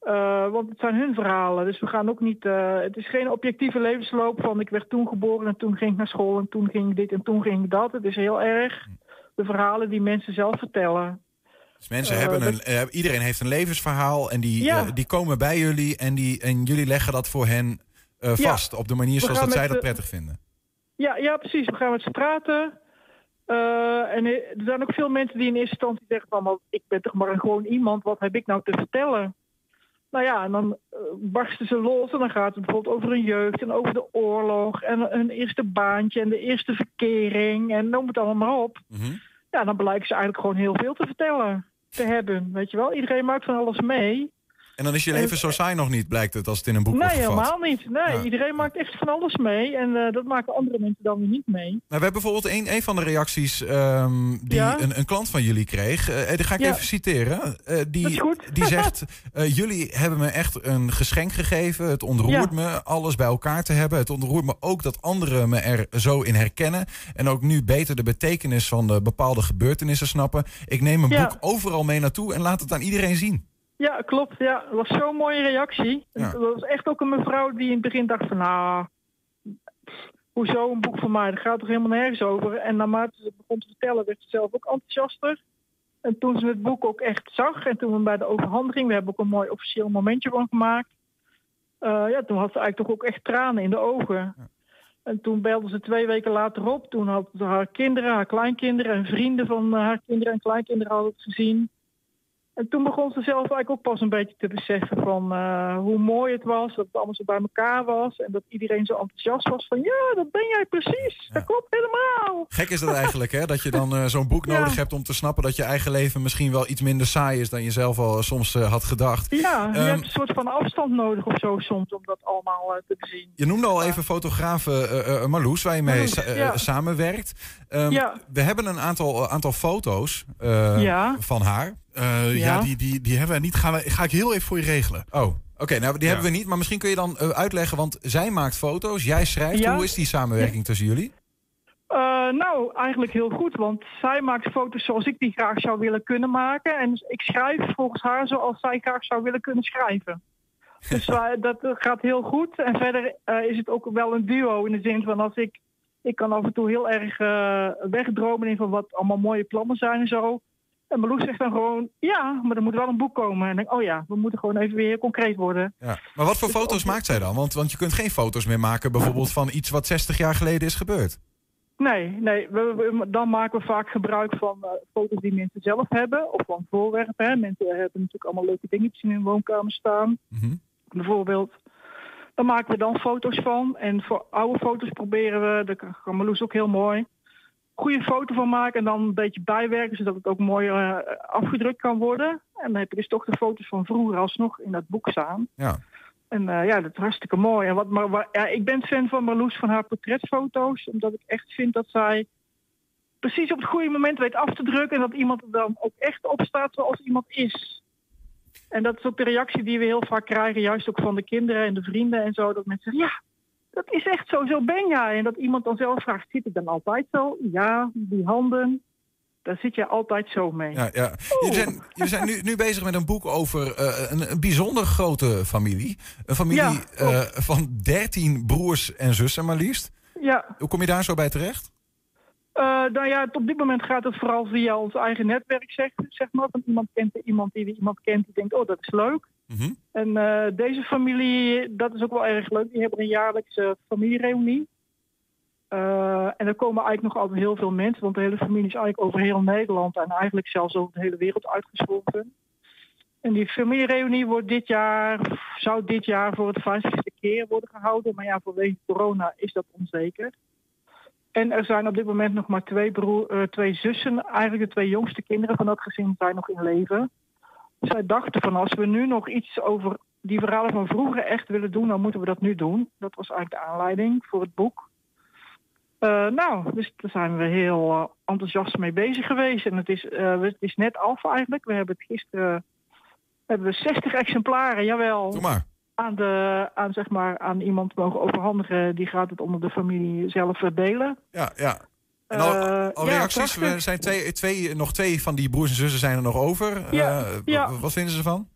[SPEAKER 17] Eh, want het zijn hun verhalen. Dus we gaan ook niet. eh, het is geen objectieve levensloop van ik werd toen geboren en toen ging ik naar school en toen ging ik dit en toen ging ik dat. Het is heel erg de verhalen die mensen zelf vertellen.
[SPEAKER 5] Dus mensen hebben een,
[SPEAKER 17] dat-
[SPEAKER 5] iedereen heeft een levensverhaal en die,
[SPEAKER 17] Ja.
[SPEAKER 5] die komen bij jullie en, die, en jullie leggen dat voor hen
[SPEAKER 17] Ja.
[SPEAKER 5] vast. Op de manier zoals dat zij dat
[SPEAKER 17] de-
[SPEAKER 5] prettig vinden.
[SPEAKER 17] Ja, ja, precies. We gaan met ze praten. Eh, en er zijn ook veel mensen die in eerste instantie zeggen van... "Maar ik ben toch maar gewoon iemand, wat heb ik nou te vertellen? Nou ja, en dan eh, barsten ze los en dan gaat het bijvoorbeeld over hun jeugd... en over de oorlog en hun eerste baantje en de eerste verkering... en noem het allemaal maar op. Ja, dan blijken ze eigenlijk gewoon heel veel te vertellen te hebben. Weet je wel, iedereen maakt van alles mee.
[SPEAKER 5] En dan is je leven zo saai nog niet, blijkt het, als het in een boek
[SPEAKER 17] Nee,
[SPEAKER 5] wordt gevat.
[SPEAKER 17] helemaal niet. Nee, iedereen maakt echt van alles mee. En eh, dat maken andere mensen dan weer niet mee.
[SPEAKER 5] Nou, we hebben bijvoorbeeld een, een van de reacties ehm, die
[SPEAKER 17] Ja?
[SPEAKER 5] een, een klant van jullie kreeg. Eh, die ga ik
[SPEAKER 17] Ja.
[SPEAKER 5] even citeren. Eh, die,
[SPEAKER 17] Dat is goed.
[SPEAKER 5] die [LAUGHS] zegt, jullie hebben me echt een geschenk gegeven. Het ontroert me alles bij elkaar te hebben. Het ontroert me ook dat anderen me er zo in herkennen. En ook nu beter de betekenis van de bepaalde gebeurtenissen snappen. Ik neem een boek overal mee naartoe en laat het aan iedereen zien.
[SPEAKER 17] Ja, klopt. Ja, dat was zo'n mooie reactie.
[SPEAKER 5] Ja.
[SPEAKER 17] Dat was echt ook een mevrouw die in het begin dacht van... Nou, hoezo een boek van mij? Dat gaat toch helemaal nergens over? En naarmate ze begon te vertellen, werd ze zelf ook enthousiaster. En toen ze het boek ook echt zag... en toen we bij de overhandiging... we hebben ook een mooi officieel momentje van gemaakt... eh, ja, toen had ze eigenlijk toch ook echt tranen in de ogen. En toen belde ze twee weken later op. Toen had ze haar kinderen, haar kleinkinderen en vrienden van eh, haar kinderen en kleinkinderen hadden het gezien. En toen begon ze zelf eigenlijk ook pas een beetje te beseffen van eh, hoe mooi het was, dat het allemaal zo bij elkaar was en dat iedereen zo enthousiast was van ja, dat ben jij precies, dat klopt helemaal.
[SPEAKER 5] Gek is dat eigenlijk, hè? Dat je dan eh, zo'n boek [LAUGHS]
[SPEAKER 17] Ja.
[SPEAKER 5] nodig hebt om te snappen dat je eigen leven misschien wel iets minder saai is dan je zelf al soms eh, had gedacht.
[SPEAKER 17] Ja, je
[SPEAKER 5] Ehm,
[SPEAKER 17] hebt een soort van afstand nodig of zo soms om dat allemaal te bezien.
[SPEAKER 5] Je noemde al even fotograaf Marloes, waar je mee
[SPEAKER 17] Marloes,
[SPEAKER 5] sa-
[SPEAKER 17] ja.
[SPEAKER 5] samenwerkt. Ehm,
[SPEAKER 17] Ja.
[SPEAKER 5] We hebben een aantal, aantal foto's van haar.
[SPEAKER 4] Eh, ja, die, die, die hebben we niet. Gaan we, ga ik heel even voor je regelen.
[SPEAKER 5] Oh, oké. nou, die
[SPEAKER 4] Ja.
[SPEAKER 5] hebben we niet. Maar misschien kun je dan eh, uitleggen, want zij maakt foto's, jij schrijft.
[SPEAKER 17] Ja.
[SPEAKER 5] Hoe is die samenwerking tussen jullie?
[SPEAKER 17] Eh, nou, eigenlijk heel goed, want zij maakt foto's zoals ik die graag zou willen kunnen maken. En ik schrijf volgens haar zoals zij graag zou willen kunnen schrijven. [LAUGHS] Dus dat gaat heel goed. En verder is het ook wel een duo in de zin van als ik... Ik kan af en toe heel erg wegdromen in van wat allemaal mooie plannen zijn en zo. En Marloes zegt dan gewoon, ja, maar er moet wel een boek komen. En denk, oh ja, we moeten gewoon even weer concreet worden.
[SPEAKER 5] Ja. Maar wat voor foto's maakt zij dan? Want, want je kunt geen foto's meer maken bijvoorbeeld van iets wat 60 jaar geleden is gebeurd.
[SPEAKER 17] Nee, nee we, we- dan maken we vaak gebruik van eh, foto's die mensen zelf hebben. Of van voorwerpen. Hè. Mensen hebben natuurlijk allemaal leuke dingetjes in hun woonkamer staan. Bijvoorbeeld. Daar maken we dan foto's van. En voor oude foto's proberen we, daar kan Marloes ook heel mooi, goede foto van maken en dan een beetje bijwerken, zodat het ook mooi eh, afgedrukt kan worden. En dan heb je dus toch de foto's van vroeger alsnog in dat boek staan.
[SPEAKER 5] Ja.
[SPEAKER 17] En eh, ja, dat is hartstikke mooi. En wat, maar, ja, ik ben fan van Marloes van haar portretfoto's, omdat ik echt vind dat zij precies op het goede moment weet af te drukken en dat iemand er dan ook echt op staat zoals iemand is. En dat is ook de reactie die we heel vaak krijgen, juist ook van de kinderen en de vrienden en zo, dat mensen zeggen, ja, dat is echt zo, zo ben jij. En dat iemand dan zelf vraagt, zit ik dan altijd zo? Ja, die handen, daar zit je altijd zo mee.
[SPEAKER 5] Ja, ja. Jullie zijn, jullie zijn nu, nu bezig met een boek over eh, een, een bijzonder grote familie. Een familie
[SPEAKER 17] Ja,
[SPEAKER 5] eh, van 13 broers en zussen maar liefst.
[SPEAKER 17] Ja,
[SPEAKER 5] Hoe kom je daar zo bij terecht?
[SPEAKER 17] Nou ja, op dit moment gaat het vooral via ons eigen netwerk, zeg, zeg maar. Want iemand kent iemand die weer iemand kent die denkt, oh, dat is leuk.
[SPEAKER 5] Mhm.
[SPEAKER 17] En eh, deze familie, dat is ook wel erg leuk. Die hebben een jaarlijkse familiereunie. Eh, en er komen eigenlijk nog altijd heel veel mensen, want de hele familie is eigenlijk over heel Nederland en eigenlijk zelfs over de hele wereld uitgescholden. En die familiereunie wordt dit jaar, zou dit jaar voor het vijftigste keer worden gehouden. Maar ja, vanwege corona is dat onzeker. En er zijn op dit moment nog maar twee, broer, eh, twee zussen, eigenlijk de twee jongste kinderen van dat gezin zijn nog in leven. Zij dachten van als we nu nog iets over die verhalen van vroeger echt willen doen, dan moeten we dat nu doen. Dat was eigenlijk de aanleiding voor het boek. Eh, nou, dus daar zijn we heel eh, enthousiast mee bezig geweest. En het is, het is net af eigenlijk. We hebben het gisteren hebben we 60 exemplaren, jawel.
[SPEAKER 5] Doe maar.
[SPEAKER 17] Aan, de, aan, zeg maar, aan iemand mogen overhandigen. Die gaat het onder de familie zelf verdelen.
[SPEAKER 5] Ja, ja. En al,
[SPEAKER 17] Eh,
[SPEAKER 5] al
[SPEAKER 17] ja,
[SPEAKER 5] reacties? Er zijn twee, twee, nog twee van die broers en zussen zijn er nog over.
[SPEAKER 17] Ja,
[SPEAKER 5] Eh,
[SPEAKER 17] ja.
[SPEAKER 5] Wat vinden ze ervan?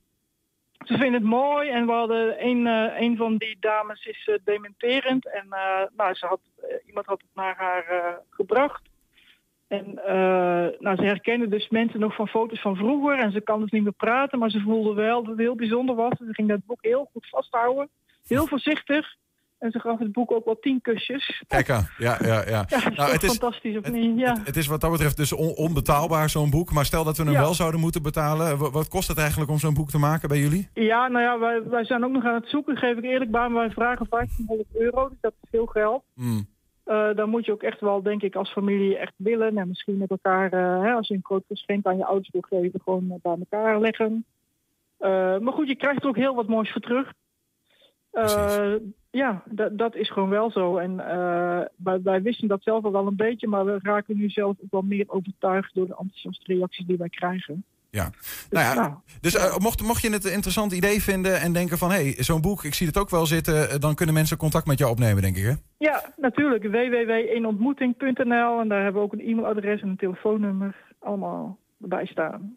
[SPEAKER 17] Ze vinden het mooi en we hadden een, eh, een van die dames is eh, dementerend. En eh, nou, ze had, eh, iemand had het naar haar eh, gebracht. En eh, nou, ze herkende dus mensen nog van foto's van vroeger. En ze kan dus niet meer praten, maar ze voelde wel dat het heel bijzonder was. Ze ging dat boek heel goed vasthouden. Heel voorzichtig. En ze gaf het boek ook wel tien kusjes.
[SPEAKER 5] Kijk aan. Ja, ja, ja. [LAUGHS]
[SPEAKER 17] Ja, dat is
[SPEAKER 5] Nou, het is,
[SPEAKER 17] fantastisch of niet? Ja.
[SPEAKER 5] het is wat dat betreft dus on- onbetaalbaar, zo'n boek. Maar stel dat we hem
[SPEAKER 17] Ja.
[SPEAKER 5] wel zouden moeten betalen. wa- Wat kost het eigenlijk om zo'n boek te maken bij jullie?
[SPEAKER 17] Ja, nou ja, wij, wij zijn ook nog aan het zoeken, geef ik eerlijk bij. Maar wij vragen 1500 euro, dus dat is veel geld.
[SPEAKER 5] Hmm.
[SPEAKER 17] Eh, dan moet je ook echt wel, denk ik, als familie echt willen. En misschien met elkaar, eh, hè, als je een groot geschenk aan je ouders wil geven, gewoon eh, bij elkaar leggen. Maar goed, je krijgt er ook heel wat moois voor terug. Ja, dat, is gewoon wel zo. En wij, wij wisten dat zelf al wel een beetje, maar we raken nu zelf ook wel meer overtuigd door de enthousiaste reacties die wij krijgen.
[SPEAKER 5] Ja. Nou ja,
[SPEAKER 17] nou,
[SPEAKER 5] dus eh, mocht, mocht je het een interessant idee vinden en denken van... hé, hey, zo'n boek, ik zie het ook wel zitten... eh, dan kunnen mensen contact met jou opnemen, denk ik, hè?
[SPEAKER 17] Ja, natuurlijk. www.eenontmoeting.nl en daar hebben we ook een e-mailadres en een telefoonnummer allemaal bij staan.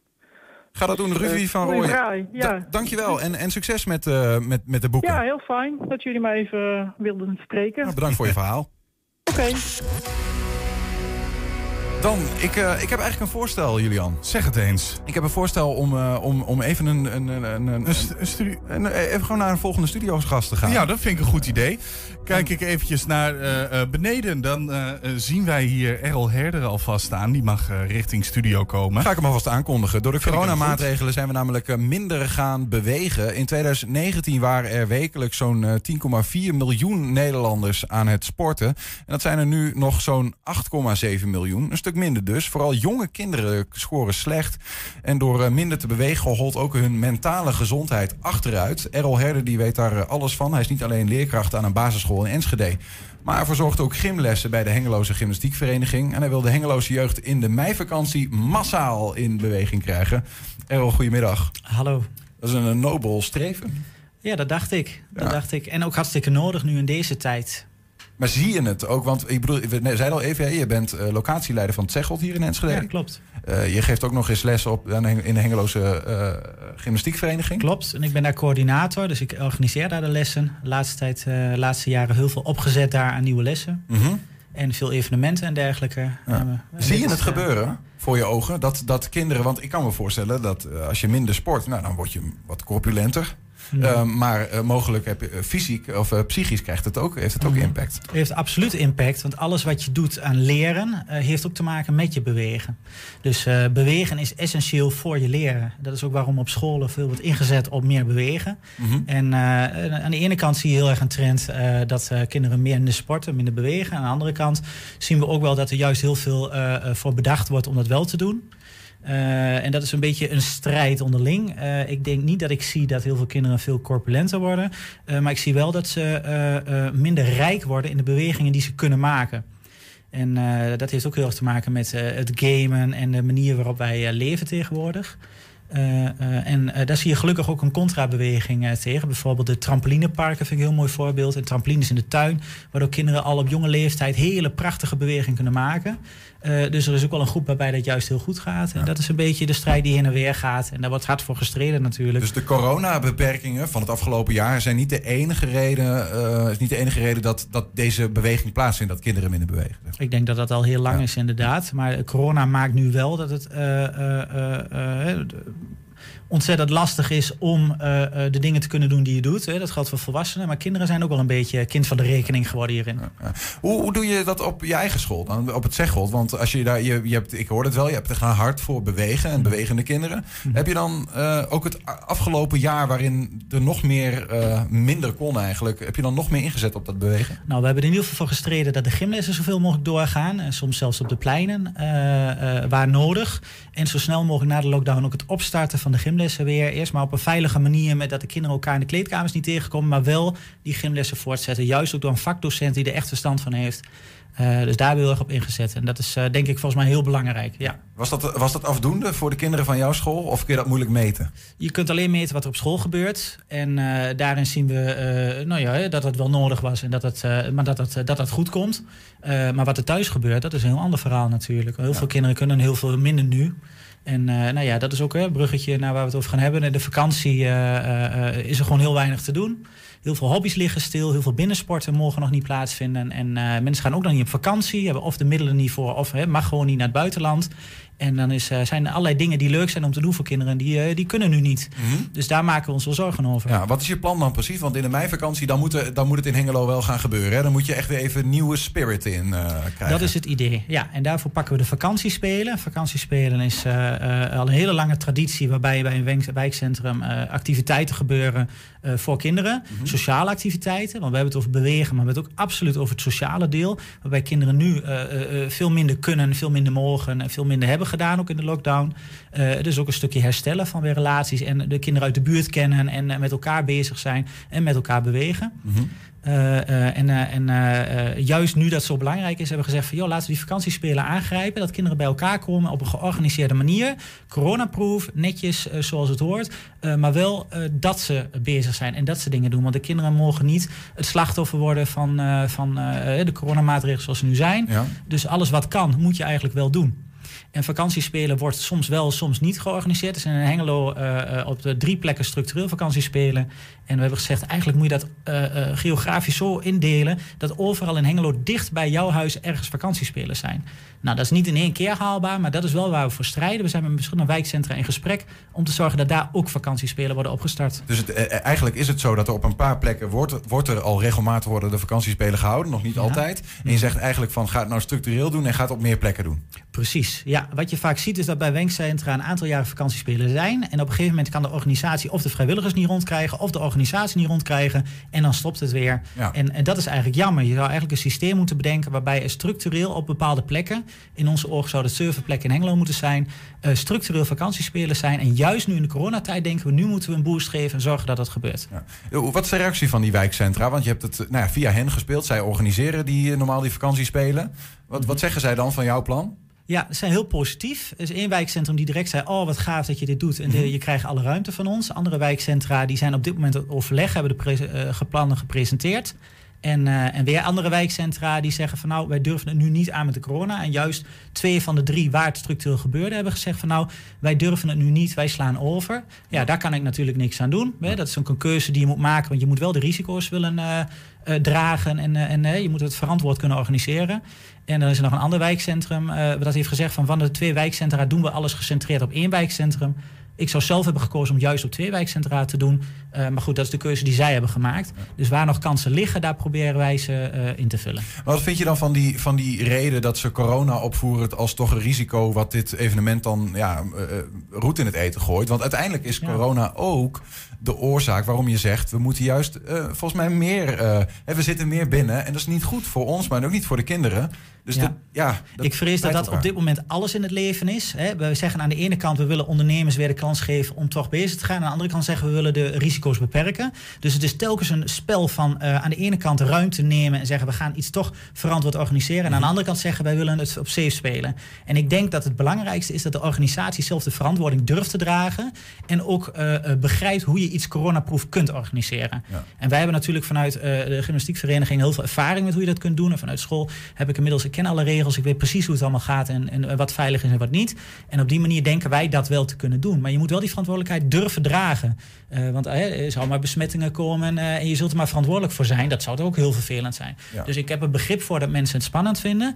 [SPEAKER 5] Ga dat doen, Ruvi van
[SPEAKER 17] Goeie
[SPEAKER 5] Rooij.
[SPEAKER 17] draai, ja.
[SPEAKER 5] Da- dankjewel en, en succes met, eh, met, met de boeken.
[SPEAKER 17] Ja, heel fijn dat jullie mij even eh, wilden spreken.
[SPEAKER 5] Nou, bedankt voor je verhaal.
[SPEAKER 17] Oké.
[SPEAKER 5] Dan, ik, eh, ik heb eigenlijk een voorstel, Julian.
[SPEAKER 4] Zeg het eens.
[SPEAKER 5] Ik heb een voorstel om, eh, om, om even een, een, een, een, een, een- eh, even gewoon naar een volgende studiogast te gaan.
[SPEAKER 4] Ja, dat vind ik een goed idee. Kijk ik eventjes naar beneden, dan zien wij hier Errol Herder alvast staan. Die mag richting studio komen.
[SPEAKER 5] Ga ik hem alvast aankondigen. Door de coronamaatregelen zijn we namelijk minder gaan bewegen. In 2019 waren er wekelijks zo'n eh, 10,4 miljoen Nederlanders aan het sporten. En dat zijn er nu nog zo'n 8,7 miljoen. Een stuk minder dus. Vooral jonge kinderen scoren slecht. En door eh, minder te bewegen holt ook hun mentale gezondheid achteruit. Errol Herder die weet daar eh, alles van. Hij is niet alleen leerkracht aan een basisschool in Enschede. Maar hij verzorgt ook gymlessen bij de Hengeloze Gymnastiekvereniging. En hij wil de Hengeloze jeugd in de meivakantie massaal in beweging krijgen. Errol, goedemiddag.
[SPEAKER 18] Hallo.
[SPEAKER 5] Dat is een, een nobel streven.
[SPEAKER 18] Ja, dat dacht ik. Dat
[SPEAKER 5] Ja.
[SPEAKER 18] dacht ik. En ook hartstikke nodig nu in deze tijd.
[SPEAKER 5] Maar zie je het ook? Want ik bedoel, we zeiden al even, je bent eh, locatieleider van het Zegelt hier in Enschede.
[SPEAKER 18] Ja, klopt.
[SPEAKER 5] Eh, je geeft ook nog eens les op, in de Hengeloze eh, Gymnastiekvereniging.
[SPEAKER 18] Klopt. En ik ben daar coördinator, dus ik organiseer daar de lessen. De laatste, tijd, eh, laatste jaren heel veel opgezet daar aan nieuwe lessen.
[SPEAKER 5] Mhm.
[SPEAKER 18] En veel evenementen en dergelijke.
[SPEAKER 5] Ja. Zie je het gebeuren voor je ogen? Dat, dat kinderen, want ik kan me voorstellen dat als je minder sport, nou, dan word je wat corpulenter.
[SPEAKER 18] Ja.
[SPEAKER 5] Eh, maar eh, mogelijk heb je eh, fysiek of eh, psychisch krijgt het ook, heeft het ook
[SPEAKER 18] Mhm.
[SPEAKER 5] impact.
[SPEAKER 18] Het heeft absoluut impact, want alles wat je doet aan leren heeft ook te maken met je bewegen. Dus bewegen is essentieel voor je leren. Dat is ook waarom op scholen veel wordt ingezet op meer bewegen.
[SPEAKER 5] Mhm.
[SPEAKER 18] En aan de ene kant zie je heel erg een trend dat kinderen meer minder sporten, minder bewegen. Aan de andere kant zien we ook wel dat er juist heel veel voor bedacht wordt om dat wel te doen. Eh, en dat is een beetje een strijd onderling. Eh, ik denk niet dat ik zie dat heel veel kinderen veel corpulenter worden. Eh, maar ik zie wel dat ze minder rijk worden in de bewegingen die ze kunnen maken. En dat heeft ook heel erg te maken met het gamen en de manier waarop wij leven tegenwoordig. En daar zie je gelukkig ook een contrabeweging tegen. Bijvoorbeeld de trampolineparken vind ik een heel mooi voorbeeld. En trampolines in de tuin, waardoor kinderen al op jonge leeftijd hele prachtige bewegingen kunnen maken. Eh, dus er is ook wel een groep waarbij dat juist heel goed gaat. En dat is een beetje de strijd die heen en weer gaat. En daar wordt hard voor gestreden natuurlijk.
[SPEAKER 5] Dus de coronabeperkingen van het afgelopen jaar zijn niet de enige reden, eh, is niet de enige reden dat, dat deze beweging plaatsvindt, dat kinderen minder bewegen.
[SPEAKER 18] Ik denk dat dat al heel lang is, inderdaad. Maar corona maakt nu wel dat het eh, ontzettend lastig is om eh, eh, de dingen te kunnen doen die je doet. Hè. Dat geldt voor volwassenen. Maar kinderen zijn ook wel een beetje kind van de rekening geworden hierin.
[SPEAKER 5] Hoe, hoe doe je dat op je eigen school dan, op het Zeggold? Want als je daar, je, je hebt, ik hoor het wel, je hebt er hard voor bewegen en bewegende kinderen. Heb je dan eh, ook het afgelopen jaar waarin er nog meer minder kon eigenlijk, heb je dan nog meer ingezet op dat bewegen?
[SPEAKER 18] Nou, we hebben er in ieder geval voor gestreden dat de gymlessen zoveel mogelijk doorgaan. En soms zelfs op de pleinen, waar nodig. En zo snel mogelijk na de lockdown ook het opstarten van de gymlessen weer. Eerst maar op een veilige manier, met dat de kinderen elkaar in de kleedkamers niet tegenkomen. Maar wel die gymlessen voortzetten. Juist ook door een vakdocent die er echt verstand van heeft. Eh, dus daar hebben we heel erg op ingezet. En dat is eh, denk ik volgens mij heel belangrijk. Ja.
[SPEAKER 5] Was dat, was dat afdoende voor de kinderen van jouw school of kun je dat moeilijk meten?
[SPEAKER 18] Je kunt alleen meten wat er op school gebeurt. En eh, daarin zien we nou ja, dat het wel nodig was, en dat het, maar dat het, dat het goed komt. Maar wat er thuis gebeurt, dat is een heel ander verhaal natuurlijk. Heel veel kinderen kunnen heel veel minder nu. En nou ja, dat is ook hè, een bruggetje naar waar we het over gaan hebben. In de vakantie is er gewoon heel weinig te doen. Heel veel hobby's liggen stil. Heel veel binnensporten mogen nog niet plaatsvinden. En eh, mensen gaan ook nog niet op vakantie. Hebben of de middelen niet voor. Of hè, mag gewoon niet naar het buitenland. En dan is, eh, zijn er allerlei dingen die leuk zijn om te doen voor kinderen. Die, eh, die kunnen nu niet. Dus daar maken we ons wel zorgen over.
[SPEAKER 5] Ja, wat is je plan dan precies? Want in de meivakantie dan moet, er- dan moet het in Hengelo wel gaan gebeuren. Hè? Dan moet je echt weer even nieuwe spirit in uh, krijgen.
[SPEAKER 18] Dat is het idee, ja. En daarvoor pakken we de vakantiespelen. Vakantiespelen is uh, uh, al een hele lange traditie... waarbij bij een wijkcentrum activiteiten gebeuren voor kinderen. Mm -hmm. Sociale activiteiten, want we hebben het over bewegen... maar we hebben het ook absoluut over het sociale deel... waarbij kinderen nu veel minder kunnen, veel minder mogen... en veel minder hebben gedaan, ook in de lockdown. dus ook een stukje herstellen van weer relaties... en de kinderen uit de buurt kennen en met elkaar bezig zijn... en met elkaar bewegen. Mm -hmm. Uh, uh, en uh, en juist nu dat zo belangrijk is, hebben we gezegd van joh, laten we die vakantiespelen aangrijpen. Dat kinderen bij elkaar komen op een georganiseerde manier. Coronaproof, netjes zoals het hoort. maar wel dat ze bezig zijn en dat ze dingen doen. Want de kinderen mogen niet het slachtoffer worden van, van de coronamaatregelen zoals ze nu zijn. Ja. Dus alles wat kan, moet je eigenlijk wel doen. En vakantiespelen wordt soms wel, soms niet georganiseerd. Er zijn in Hengelo uh, op de drie plekken structureel vakantiespelen. En we hebben gezegd, eigenlijk moet je dat uh, uh, geografisch zo indelen... dat overal in Hengelo dicht bij jouw huis ergens vakantiespelen zijn. Nou, dat is niet in één keer haalbaar, maar dat is wel waar we voor strijden. We zijn met verschillende wijkcentra in gesprek... om te zorgen dat daar ook vakantiespelen worden opgestart.
[SPEAKER 5] Dus het, eigenlijk is het zo dat er op een paar plekken... wordt, wordt er al regelmatig worden de vakantiespelen gehouden. Nog niet ja. altijd. En je zegt eigenlijk van, ga het nou structureel doen... en ga het op meer plekken doen.
[SPEAKER 18] Precies, ja. Wat je vaak ziet is dat bij wijkcentra een aantal jaren vakantiespelen zijn. En op een gegeven moment kan de organisatie of de vrijwilligers niet rondkrijgen... of de organisatie niet rondkrijgen. En dan stopt het weer. Ja. En, en dat is eigenlijk jammer. Je zou eigenlijk een systeem moeten bedenken... waarbij er structureel op bepaalde plekken... in onze ogen zou het serverplek in Hengelo moeten zijn... Uh, structureel vakantiespelen zijn. En juist nu in de coronatijd denken we... nu moeten we een boost geven en zorgen dat dat gebeurt.
[SPEAKER 5] Ja. Wat is de reactie van die wijkcentra? Want je hebt het nou ja, via hen gespeeld. Zij organiseren die, normaal die vakantiespelen. Wat, wat zeggen zij dan van jouw plan?
[SPEAKER 18] Ja, ze zijn heel positief. Er is één wijkcentrum die direct zei... oh, wat gaaf dat je dit doet en de, je krijgt alle ruimte van ons. Andere wijkcentra die zijn op dit moment overleg... hebben de uh, plannen gepresenteerd. En, uh, en weer andere wijkcentra die zeggen van... nou, wij durven het nu niet aan met de corona. En juist twee van de drie waar het structureel gebeurde... hebben gezegd van nou, wij durven het nu niet, wij slaan over. Ja, daar kan ik natuurlijk niks aan doen. Hè? Dat is ook een keuze die je moet maken... want je moet wel de risico's willen... Uh, uh, dragen en, uh, en uh, je moet het verantwoord kunnen organiseren. En dan is er nog een ander wijkcentrum dat heeft gezegd van van de twee wijkcentra doen we alles gecentreerd op één wijkcentrum. Ik zou zelf hebben gekozen om juist op twee wijkcentra te doen. Uh, maar goed, dat is de keuze die zij hebben gemaakt. Dus waar nog kansen liggen, daar proberen wij ze uh, in te vullen.
[SPEAKER 5] Maar wat vind je dan van die, van die reden dat ze corona opvoeren als toch een risico wat dit evenement dan ja, uh, roet in het eten gooit? Want uiteindelijk is corona ja. ook de oorzaak waarom je zegt... we moeten juist volgens mij meer... we zitten meer binnen en dat is niet goed voor ons, maar ook niet voor de kinderen. Dus
[SPEAKER 18] ja.
[SPEAKER 5] Dat, ja,
[SPEAKER 18] dat ik vrees dat dat op dit moment alles in het leven is. Hè. We zeggen aan de ene kant, we willen ondernemers weer de kans geven om toch bezig te gaan. Aan de andere kant zeggen we willen de risico's beperken. Dus het is telkens een spel van uh, aan de ene kant ruimte nemen en zeggen we gaan iets toch verantwoord organiseren. En aan de andere kant zeggen wij willen het op safe spelen. En ik denk dat het belangrijkste is dat de organisatie zelf de verantwoording durft te dragen. En ook uh, uh, begrijpt hoe je iets coronaproof kunt organiseren. Ja. En wij hebben natuurlijk vanuit de gymnastiekvereniging heel veel ervaring met hoe je dat kunt doen. En vanuit school heb ik inmiddels, ik ken alle regels, ik weet precies hoe het allemaal gaat en, en wat veilig is en wat niet. En op die manier denken wij dat wel te kunnen doen. Maar je moet wel die verantwoordelijkheid durven dragen. Uh, want uh, er zou maar besmettingen komen uh, en je zult er maar verantwoordelijk voor zijn. Dat zou ook heel vervelend zijn. Ja. Dus ik heb er begrip voor dat mensen het spannend vinden.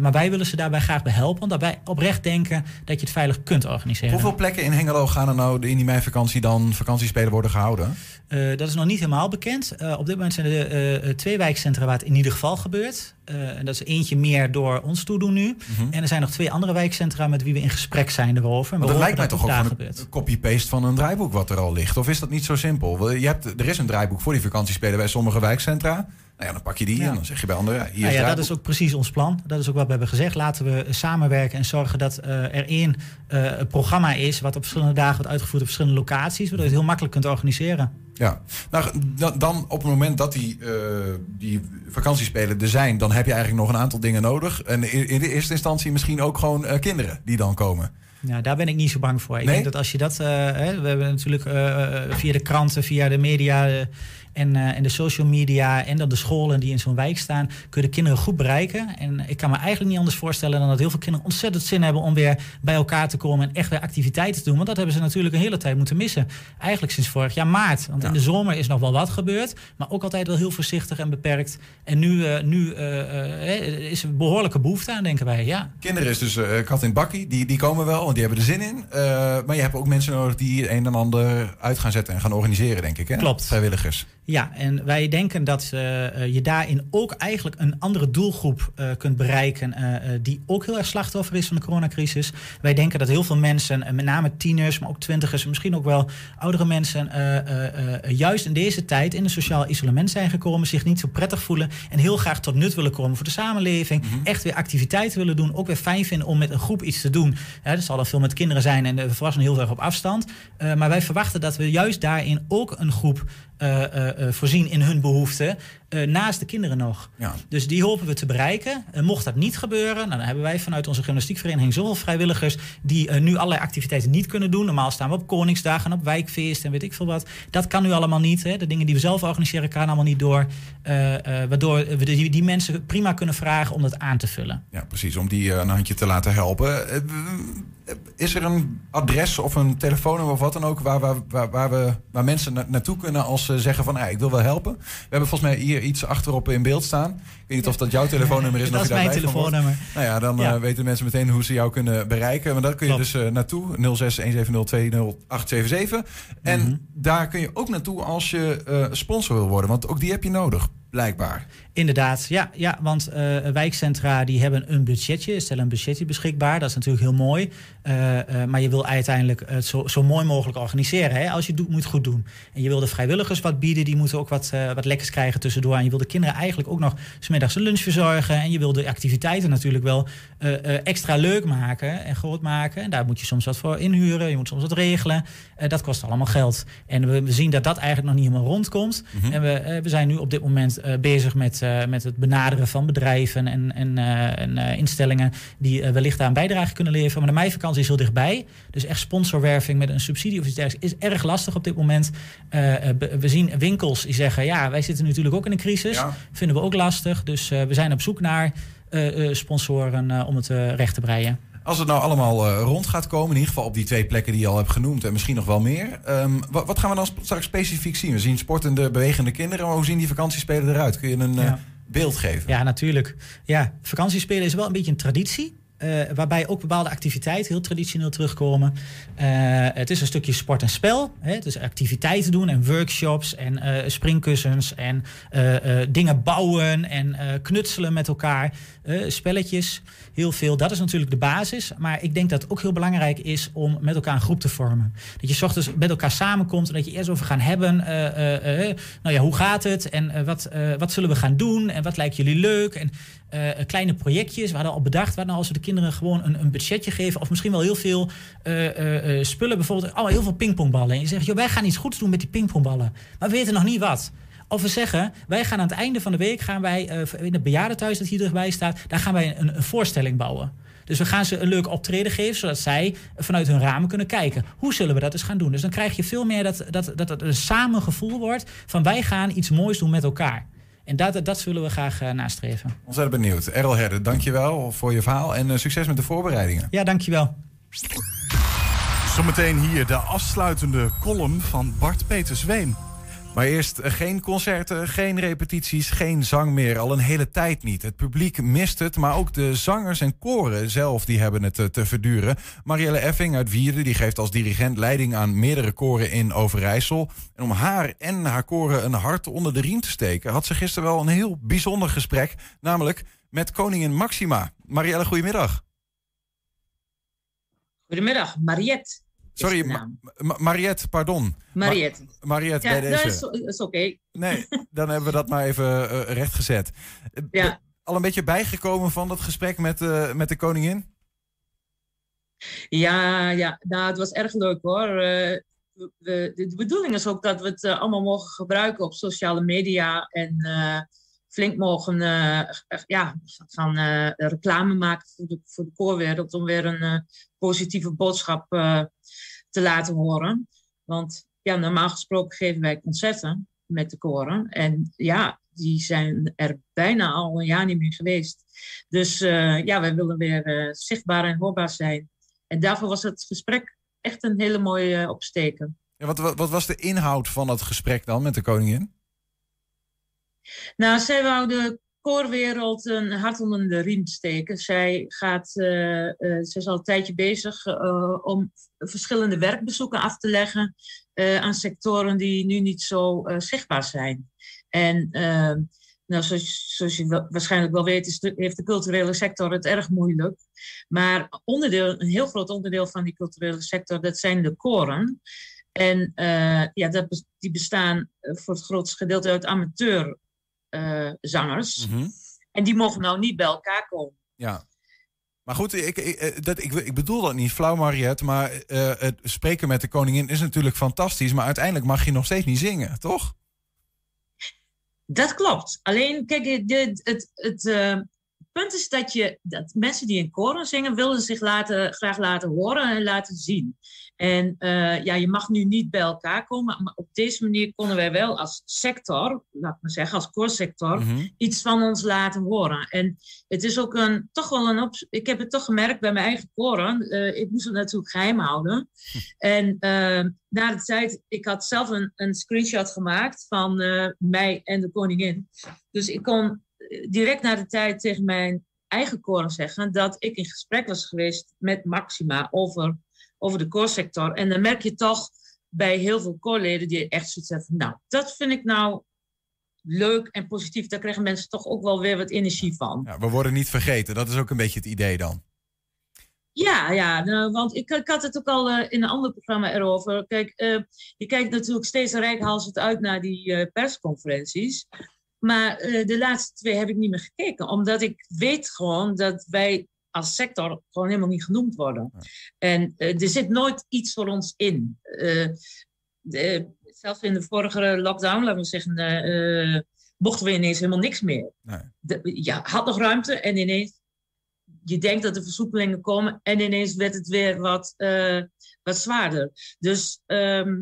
[SPEAKER 18] maar wij willen ze daarbij graag bij helpen. Want wij oprecht denken dat je het veilig kunt organiseren.
[SPEAKER 5] Hoeveel plekken in Hengelo gaan er nou in die meivakantie dan vakantiespelen worden gehouden?
[SPEAKER 18] dat is nog niet helemaal bekend. op dit moment zijn er twee wijkcentra waar het in ieder geval gebeurt. en dat is eentje meer door ons toedoen nu. Mm -hmm. En er zijn nog twee andere wijkcentra met wie we in gesprek zijn erover.
[SPEAKER 5] Maar dat lijkt mij toch ook een copy-paste van een draaiboek wat er al ligt. Of is dat niet zo simpel? Je hebt, er is een draaiboek voor die vakantiespelen bij sommige wijkcentra. Nou ja, dan pak je die ja. en dan zeg je bij anderen... Hier
[SPEAKER 18] nou ja, dat is ook precies ons plan. Dat is ook wat we hebben gezegd. Laten we samenwerken en zorgen dat uh, er één uh, programma is... wat op verschillende dagen wordt uitgevoerd op verschillende locaties... waardoor je het heel makkelijk kunt organiseren.
[SPEAKER 5] Ja, nou, dan op het moment dat die, uh, die vakantiespelen er zijn... dan heb je eigenlijk nog een aantal dingen nodig. En in de eerste instantie misschien ook gewoon kinderen die dan komen.
[SPEAKER 18] Ja, daar ben ik niet zo bang voor. Ik nee? denk dat als je dat... Uh, hè, we hebben natuurlijk via de kranten, via de media en, uh, en de social media en dan de scholen die in zo'n wijk staan, kunnen kinderen goed bereiken. En ik kan me eigenlijk niet anders voorstellen dan dat heel veel kinderen ontzettend zin hebben om weer bij elkaar te komen en echt weer activiteiten te doen. Want dat hebben ze natuurlijk een hele tijd moeten missen. Eigenlijk sinds vorig jaar maart. Want ja. in de zomer is nog wel wat gebeurd, maar ook altijd wel heel voorzichtig en beperkt. En nu, uh, nu uh, is er behoorlijke behoefte aan, denken wij. Ja.
[SPEAKER 5] Kinderen is dus kat in bakkie, die, die komen wel, want die hebben er zin in. maar je hebt ook mensen nodig die een en ander uit gaan zetten en gaan organiseren, denk ik. Hè?
[SPEAKER 18] Klopt.
[SPEAKER 5] Vrijwilligers.
[SPEAKER 18] Ja, en wij denken dat uh, je daarin ook eigenlijk een andere doelgroep uh, kunt bereiken. Uh, die ook heel erg slachtoffer is van de coronacrisis. Wij denken dat heel veel mensen, met name tieners, maar ook twintigers, misschien ook wel oudere mensen, juist in deze tijd in een sociaal isolement zijn gekomen, zich niet zo prettig voelen en heel graag tot nut willen komen voor de samenleving. Mm -hmm. Echt weer activiteiten willen doen. Ook weer fijn vinden om met een groep iets te doen. Ja, dat zal dan veel met kinderen zijn en de volwassenen heel erg op afstand. maar wij verwachten dat we juist daarin ook een groep voorzien in hun behoeften. Naast de kinderen nog.
[SPEAKER 5] Ja.
[SPEAKER 18] Dus die hopen we te bereiken. mocht dat niet gebeuren, nou, dan hebben wij vanuit onze gymnastiekvereniging zoveel vrijwilligers die nu allerlei activiteiten niet kunnen doen. Normaal staan we op Koningsdagen, op wijkfeest en weet ik veel wat. Dat kan nu allemaal niet. Hè. De dingen die we zelf organiseren, gaan allemaal niet door. waardoor we die, die, mensen prima kunnen vragen om dat aan te vullen.
[SPEAKER 5] Ja, precies. Om die een handje te laten helpen. Is er een adres of een telefoonnummer of wat dan ook waar, waar, waar, waar we, waar mensen na, naartoe kunnen als ze zeggen van ik wil wel helpen? We hebben volgens mij hier iets achterop in beeld staan. Ik weet niet of dat jouw telefoonnummer is. [LAUGHS]
[SPEAKER 18] dat is mijn telefoonnummer.
[SPEAKER 5] Nou ja, dan ja. Uh, weten mensen meteen hoe ze jou kunnen bereiken. Maar daar kun je Klopt. dus uh, naartoe. 0617020877. En mm -hmm. daar kun je ook naartoe als je uh, sponsor wil worden. Want ook die heb je nodig, blijkbaar.
[SPEAKER 18] Inderdaad, ja, ja want uh, wijkcentra die hebben een budgetje, stellen een budgetje beschikbaar. Dat is natuurlijk heel mooi. Uh, uh, maar je wil uiteindelijk het zo, zo mooi mogelijk organiseren. Hè? Als je het doet, moet het goed doen. En je wil de vrijwilligers wat bieden, die moeten ook wat, wat lekkers krijgen tussendoor. En je wil de kinderen eigenlijk ook nog smiddags een lunch verzorgen. En je wil de activiteiten natuurlijk wel extra leuk maken en groot maken. En daar moet je soms wat voor inhuren, je moet soms wat regelen. dat kost allemaal geld. En we, we, zien dat dat eigenlijk nog niet helemaal rondkomt. Mm -hmm. En we, we zijn nu op dit moment bezig met uh, met het benaderen van bedrijven en, en, uh, en instellingen die wellicht daar een bijdrage kunnen leveren. Maar de meivakantie is heel dichtbij. Dus echt sponsorwerving met een subsidie of iets dergelijks is erg lastig op dit moment. we zien winkels die zeggen, ja, wij zitten natuurlijk ook in een crisis. Ja. Vinden we ook lastig. Dus we zijn op zoek naar sponsoren om het recht te breien.
[SPEAKER 5] Als het nou allemaal uh, rond gaat komen, in ieder geval op die twee plekken die je al hebt genoemd en misschien nog wel meer. Um, wat, wat, gaan we dan straks specifiek zien? We zien sportende, bewegende kinderen, maar hoe zien die vakantiespelen eruit? Kun je een ja. uh, beeld geven?
[SPEAKER 18] Ja, natuurlijk. Ja, vakantiespelen is wel een beetje een traditie. Uh, waarbij ook bepaalde activiteiten heel traditioneel terugkomen. Uh, het is een stukje sport en spel. Hè? Dus activiteiten doen en workshops en uh, springkussens en dingen bouwen en knutselen met elkaar. Spelletjes, heel veel. Dat is natuurlijk de basis. Maar ik denk dat het ook heel belangrijk is om met elkaar een groep te vormen. Dat je s ochtends met elkaar samenkomt en dat je eerst over gaan hebben. nou ja, hoe gaat het en wat, wat zullen we gaan doen en wat lijkt jullie leuk? En kleine projectjes. We hadden al bedacht, wat nou als we de kinderen gewoon een, een budgetje geven. Of misschien wel heel veel spullen. Bijvoorbeeld oh, heel veel pingpongballen. En je zegt, joh, wij gaan iets goeds doen met die pingpongballen. Maar we weten nog niet wat. Of we zeggen, wij gaan aan het einde van de week gaan wij in het bejaardentehuis dat hier dichtbij staat, daar gaan wij een, een voorstelling bouwen. Dus we gaan ze een leuk optreden geven, zodat zij vanuit hun ramen kunnen kijken. Hoe zullen we dat eens gaan doen? Dus dan krijg je veel meer dat, dat, dat het een samen gevoel wordt van wij gaan iets moois doen met elkaar. En dat, dat zullen we graag uh, nastreven.
[SPEAKER 5] Ontzettend benieuwd. Errol Herde, dankjewel voor je verhaal en uh, succes met de voorbereidingen.
[SPEAKER 18] Ja, dankjewel.
[SPEAKER 4] Zometeen hier de afsluitende column van Bart Peter Zweem.
[SPEAKER 5] Maar eerst geen concerten, geen repetities, geen zang meer. Al een hele tijd niet. Het publiek mist het, maar ook de zangers en koren zelf die hebben het te verduren. Marielle Effing uit Wierde die geeft als dirigent leiding aan meerdere koren in Overijssel. En om haar en haar koren een hart onder de riem te steken... had ze gisteren wel een heel bijzonder gesprek. Namelijk met koningin Maxima. Marielle, goedemiddag.
[SPEAKER 19] Goedemiddag, Mariette.
[SPEAKER 5] Sorry, Ma Ma Mariette, pardon.
[SPEAKER 19] Mariette.
[SPEAKER 5] Ma Mariette,
[SPEAKER 19] ja,
[SPEAKER 5] bij deze.
[SPEAKER 19] Dat is, is oké. Okay.
[SPEAKER 5] Nee, dan hebben we dat maar even uh, rechtgezet.
[SPEAKER 19] Ja.
[SPEAKER 5] Al een beetje bijgekomen van dat gesprek met, uh, met de koningin?
[SPEAKER 19] Ja, ja. Nou, het was erg leuk hoor. Uh, we, de bedoeling is ook dat we het allemaal mogen gebruiken op sociale media en flink mogen ja, van reclame maken voor de, voor de koorwereld om weer een positieve boodschap te laten horen. Want ja, normaal gesproken geven wij concerten met de koren. En ja, die zijn er bijna al een jaar niet meer geweest. Dus ja, wij willen weer zichtbaar en hoorbaar zijn. En daarvoor was het gesprek echt een hele mooie opsteken.
[SPEAKER 5] Ja, wat, wat, wat, was de inhoud van het gesprek dan met de koningin?
[SPEAKER 19] Nou, zij wou de koorwereld een hart onder de riem steken. Zij, gaat, uh, uh, zij is al een tijdje bezig uh, om verschillende werkbezoeken af te leggen eh, aan sectoren die nu niet zo eh, zichtbaar zijn. En ehm, nou, zoals, zoals je waarschijnlijk wel weet, is heeft de culturele sector het erg moeilijk. Maar onderdeel, een heel groot onderdeel van die culturele sector, dat zijn de koren. En eh, ja, dat, die bestaan eh, voor het grootste gedeelte uit amaturzangers.
[SPEAKER 5] Mhm.
[SPEAKER 19] En die mogen nou niet bij elkaar komen.
[SPEAKER 5] Ja. Maar goed, ik, ik, eh, dat, ik, ik bedoel dat niet flauw, Mariette. Maar eh, het spreken met de koningin is natuurlijk fantastisch. Maar uiteindelijk mag je nog steeds niet zingen, toch?
[SPEAKER 19] Dat klopt. Alleen, kijk, het, het, het, eh, punt is dat, je, dat mensen die in koren zingen, willen zich laten, graag laten horen en laten zien. En eh, ja, je mag nu niet bij elkaar komen, maar op deze manier konden wij wel als sector, laat ik maar zeggen, als koorsector,
[SPEAKER 5] Mhm.
[SPEAKER 19] iets van ons laten horen. En het is ook een, toch wel een, op, ik heb het toch gemerkt bij mijn eigen koren, eh, ik moest het natuurlijk geheim houden. En eh, na de tijd, ik had zelf een, een screenshot gemaakt van mij en de koningin. Dus ik kon direct na de tijd tegen mijn eigen koren zeggen dat ik in gesprek was geweest met Maxima over, over de koorsector. En dan merk je toch bij heel veel koorleden die echt zoiets hebben nou, dat vind ik nou leuk en positief. Daar krijgen mensen toch ook wel weer wat energie van.
[SPEAKER 5] Ja, we worden niet vergeten. Dat is ook een beetje het idee dan.
[SPEAKER 19] Ja, ja nou, want ik, ik had het ook al eh, in een ander programma erover. Kijk, eh, je kijkt natuurlijk steeds rijkhalsend uit naar die eh, persconferenties. Maar eh, de laatste twee heb ik niet meer gekeken, omdat ik weet gewoon dat wij als sector gewoon helemaal niet genoemd worden. En eh, er zit nooit iets voor ons in. Eh, de- zelfs in de vorige lockdown, laten we zeggen, mochten we ineens helemaal niks meer. De- ja, had nog ruimte en ineens je denkt dat er versoepelingen komen en ineens werd het weer wat, wat zwaarder. Dus ehm,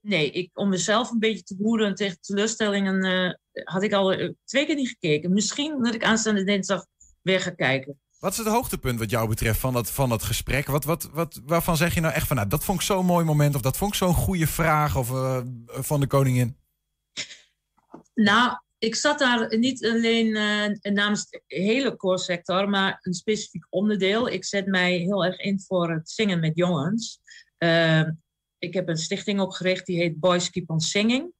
[SPEAKER 19] nee, ik, om mezelf een beetje te behoeden tegen teleurstellingen eh, had ik al eh, twee keer niet gekeken. Misschien dat ik aanstaande dinsdag weer ga kijken.
[SPEAKER 5] Wat is het hoogtepunt wat jou betreft van dat, van dat gesprek? Wat, wat, wat, waarvan zeg je nou echt van, nou, dat vond ik zo'n mooi moment... of dat vond ik zo'n goede vraag of, eh, van de koningin?
[SPEAKER 19] Nou, ik zat daar niet alleen namens de hele koorsector, maar een specifiek onderdeel. Ik zet mij heel erg in voor het zingen met jongens. Ik heb een stichting opgericht die heet Boys Keep on Singing.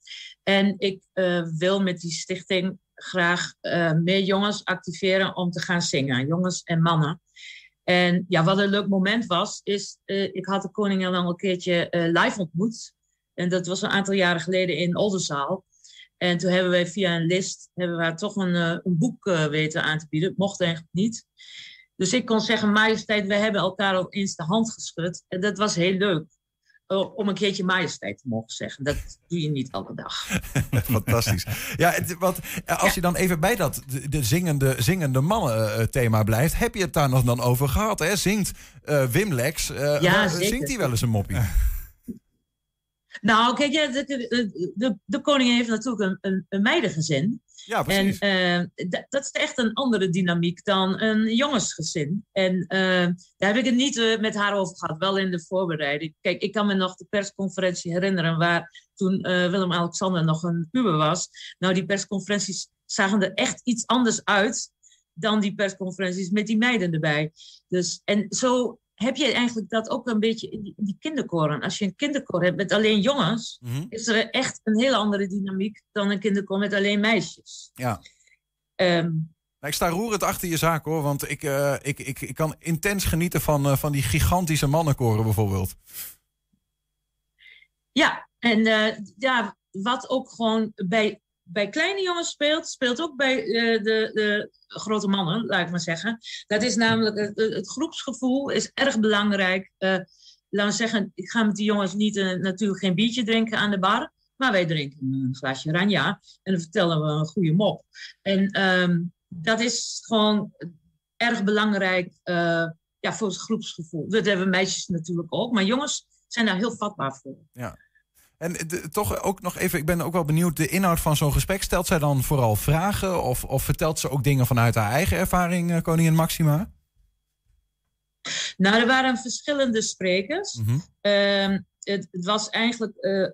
[SPEAKER 19] En ik eh, wil met die stichting graag eh, meer jongens activeren om te gaan zingen, jongens en mannen. En ja, wat een leuk moment was, is eh, ik had de koningin al een keertje live ontmoet. En dat was een aantal jaren geleden in Oldenzaal. En toen hebben wij via een list hebben we toch een, een boek weten aan te bieden. Het mocht eigenlijk niet. Dus ik kon zeggen, majesteit, we hebben elkaar al eens de hand geschud. En dat was heel leuk. Eh, om een keertje majesteit te mogen zeggen. Dat doe je niet elke dag. [LAUGHS]
[SPEAKER 5] Fantastisch. Ja, het, wat, eh, als je dan even bij dat de, de zingende, zingende mannen eh, thema blijft... heb je het daar nog dan over gehad? Hè? Zingt eh, Wim Lex, eh,
[SPEAKER 19] Ja, zeker.
[SPEAKER 5] zingt hij wel eens een moppie?
[SPEAKER 19] Nou, kijk, ja, de, de, de, de koningin heeft natuurlijk een, een, een meidengezin.
[SPEAKER 5] Ja, precies.
[SPEAKER 19] En eh, dat is echt een andere dynamiek dan een jongensgezin. En eh, daar heb ik het niet eh, met haar over gehad, wel in de voorbereiding. Kijk, ik kan me nog de persconferentie herinneren waar toen Willem-Alexander nog een puber was. Nou, die persconferenties zagen er echt iets anders uit dan die persconferenties met die meiden erbij. Dus, en zo heb je eigenlijk dat ook een beetje in die, in die kinderkoren. Als je een kinderkoor hebt met alleen jongens,
[SPEAKER 5] Mhm.
[SPEAKER 19] is er echt een hele andere dynamiek dan een kinderkoor met alleen meisjes.
[SPEAKER 5] Ja.
[SPEAKER 19] Ehm,
[SPEAKER 5] Nou, ik sta roerend achter je zaak hoor, want ik, eh, ik, ik, ik kan intens genieten van, eh, van die gigantische mannenkoren bijvoorbeeld.
[SPEAKER 19] Ja, en eh, ja, wat ook gewoon bij, bij kleine jongens speelt, speelt ook bij eh, de, de grote mannen, laat ik maar zeggen. Dat is namelijk het, het- groepsgevoel is erg belangrijk. Eh, laten we zeggen, ik ga met die jongens niet eh, natuurlijk geen biertje drinken aan de bar, maar wij drinken een glaasje ranja en dan vertellen we een goede mop. En ehm, dat is gewoon erg belangrijk ja, voor het groepsgevoel. Dat hebben meisjes natuurlijk ook, maar jongens zijn daar heel vatbaar voor.
[SPEAKER 5] Ja. En de- toch ook nog even, ik ben ook wel benieuwd, de inhoud van zo'n gesprek. Stelt zij dan vooral vragen of, of vertelt ze ook dingen vanuit haar eigen ervaring, eh, koningin Maxima?
[SPEAKER 19] Nou, er waren verschillende sprekers. Ehm, het, het was eigenlijk, eh,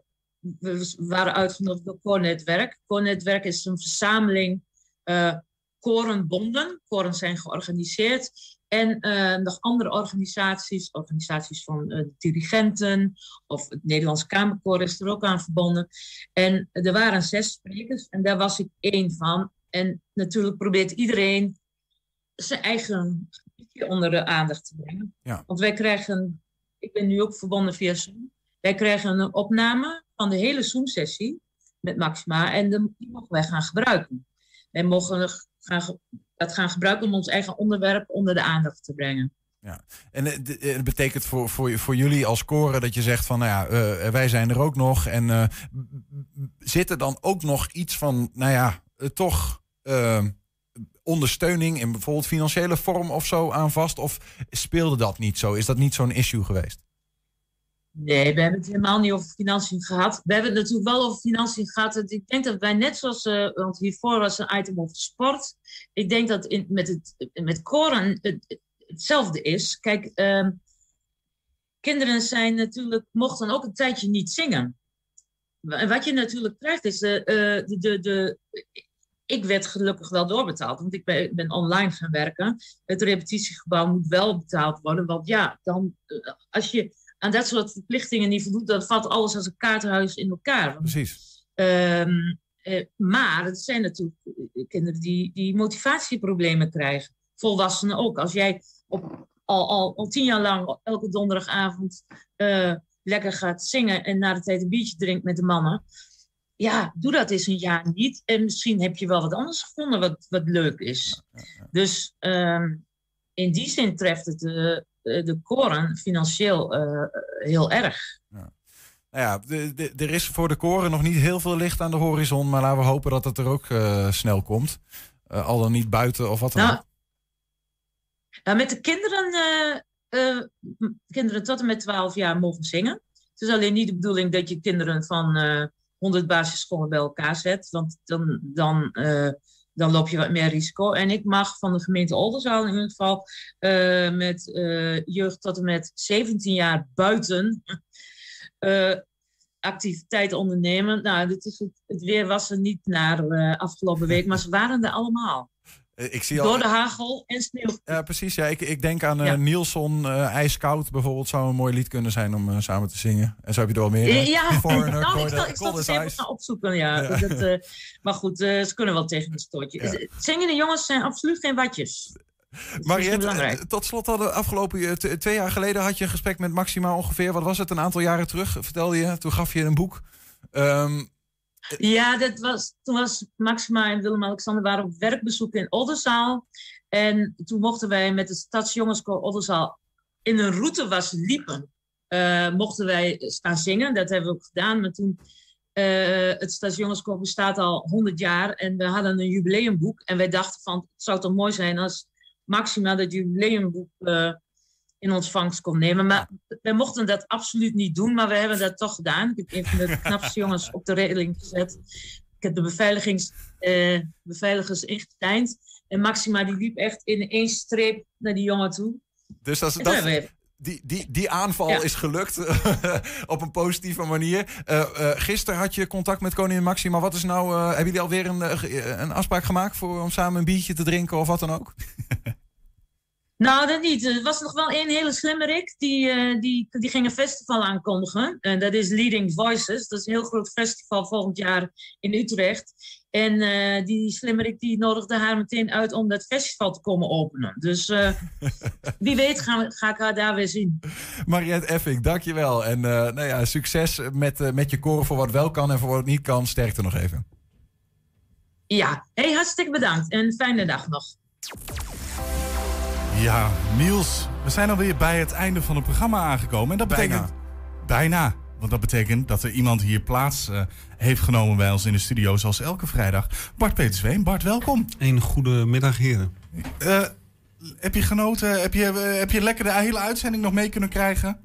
[SPEAKER 19] we waren uitgenodigd door Koornetwerk. Koornetwerk is een verzameling eh korenbonden. Koren zijn georganiseerd En eh, nog andere organisaties, organisaties van eh, dirigenten of het Nederlands Kamerkoor is er ook aan verbonden. En er waren zes sprekers en daar was ik één van. En natuurlijk probeert iedereen zijn eigen gebiedje onder de aandacht te brengen.
[SPEAKER 5] Ja.
[SPEAKER 19] Want wij krijgen, ik ben nu ook verbonden via Zoom, wij krijgen een opname van de hele Zoom-sessie met Maxima en die mogen wij gaan gebruiken. Wij mogen gaan, dat gaan gebruiken om ons eigen onderwerp onder de aandacht te brengen.
[SPEAKER 5] Ja. En eh, eh, het betekent voor, voor, jullie als koren dat je zegt van, nou ja, eh, wij zijn er ook nog. En eh, zit er dan ook nog iets van, nou ja, toch ondersteuning in bijvoorbeeld financiële vorm of zo aan vast? Of speelde dat niet zo? Is dat niet zo'n issue geweest?
[SPEAKER 19] Nee, we hebben het helemaal niet over financiën gehad. We hebben het natuurlijk wel over financiën gehad. Ik denk dat wij net zoals, eh, want hiervoor was een item over sport. Ik denk dat in, met, het, met koren het, hetzelfde is. Kijk, ehm, kinderen zijn natuurlijk, mochten ook een tijdje niet zingen. En wat je natuurlijk krijgt is, eh, de, de, de, ik werd gelukkig wel doorbetaald, want ik ben, ben online gaan werken. Het repetitiegebouw moet wel betaald worden, want ja, dan, eh, als je aan dat soort verplichtingen niet voldoet, dan valt alles als een kaartenhuis in elkaar.
[SPEAKER 5] Precies.
[SPEAKER 19] ehm, eh, maar het zijn natuurlijk eh, kinderen die, die motivatieproblemen krijgen. Volwassenen ook. Als jij op, al, al, al tien jaar lang elke donderdagavond eh, lekker gaat zingen en na de tijd een biertje drinkt met de mannen. Ja, doe dat eens een jaar niet. En misschien heb je wel wat anders gevonden wat, wat leuk is. Dus ehm, in die zin treft het de, de koren financieel eh, heel erg.
[SPEAKER 5] Nou ja, de- de- er is voor de koren nog niet heel veel licht aan de horizon. Maar laten we hopen dat het er ook eh, snel komt. Eh, al dan niet buiten of wat dan
[SPEAKER 19] Nou,
[SPEAKER 5] ook.
[SPEAKER 19] Nou, met de kinderen, eh, eh, kinderen tot en met 12 jaar mogen zingen. Het is alleen niet de bedoeling dat je kinderen van eh 100 basisscholen bij elkaar zet, want dan, dan, eh, dan loop je wat meer risico. En ik mag van de gemeente Oldenzaal in ieder geval eh, met eh, jeugd tot en met 17 jaar buiten [LAUGHS] eh, activiteit ondernemen. Nou, dit is het, het weer was er niet naar afgelopen week, maar ze waren er allemaal.
[SPEAKER 5] Eh, Ik zie al,
[SPEAKER 19] Door de hagel en sneeuw.
[SPEAKER 5] Ja, precies. Ja, ik, ik denk aan eh
[SPEAKER 19] Ja.
[SPEAKER 5] Nielsen, eh IJskoud bijvoorbeeld. Zou een mooi lied kunnen zijn om samen te zingen. En zo heb je er wel meer.
[SPEAKER 19] Ja, [LAUGHS]
[SPEAKER 5] Foreigner,
[SPEAKER 19] nou, ik zal, ik zal het even gaan opzoeken. Ja.
[SPEAKER 5] Ja.
[SPEAKER 19] Dat, maar goed, ze kunnen wel tegen een stootje. Zingende jongens zijn absoluut geen watjes.
[SPEAKER 5] Mariette, tot slot hadden afgelopen twee jaar geleden had je een gesprek met Maxima ongeveer. Wat was het? Een aantal jaren terug, vertelde je. Toen gaf je een boek. Ehm,
[SPEAKER 19] Ja, dat was, toen was Maxima en Willem-Alexander waren op werkbezoek in Oldenzaal. En toen mochten wij met de Stadsjongenskoor Oldenzaal in een route was liepen. eh, mochten wij staan zingen. Dat hebben we ook gedaan. Maar toen, eh, het Stadsjongenskoor bestaat al 100 jaar. En we hadden een jubileumboek. En wij dachten van, het zou toch mooi zijn als Maxima dat jubileumboek eh, in ontvangst kon nemen. Maar wij mochten dat absoluut niet doen, maar we hebben dat toch gedaan. Ik heb een van de knapste jongens op de regeling gezet. Ik heb de beveiligings, eh, beveiligers ingedijnd. En Maxima die liep echt in één streep naar die jongen toe.
[SPEAKER 5] dus dat, die, die, die aanval
[SPEAKER 19] Ja.
[SPEAKER 5] is gelukt [LAUGHS] op een positieve manier. Eh, gisteren had je contact met koningin Maxima. Wat is nou, eh, hebben jullie alweer een, een afspraak gemaakt voor, om samen een biertje te drinken of wat dan ook? [LAUGHS]
[SPEAKER 19] Nou, dat niet. Er was nog wel één hele slimmerik. Die, eh, die, die ging een festival aankondigen. En dat is Leading Voices. Dat is een heel groot festival volgend jaar in Utrecht. En eh, die slimmerik die nodigde haar meteen uit om dat festival te komen openen. Dus eh, [LAUGHS] wie weet ga, ga ik haar daar weer zien.
[SPEAKER 5] Mariette Effing, dankjewel. En eh, nou ja, succes met, eh, met je koren voor wat wel kan en voor wat niet kan. Sterkte nog even.
[SPEAKER 19] Ja, hey, hartstikke bedankt. En fijne dag nog.
[SPEAKER 4] Ja, Niels, we zijn alweer bij het einde van het programma aangekomen. En dat
[SPEAKER 5] Bijna.
[SPEAKER 4] betekent... Bijna. Want dat betekent dat er iemand hier plaats eh, heeft genomen bij ons in de studio, zoals elke vrijdag. Bart Petersveen. Bart, welkom.
[SPEAKER 15] Een goede middag, heren.
[SPEAKER 4] Eh, heb je genoten? Heb je, eh, heb je lekker de hele uitzending nog mee kunnen krijgen?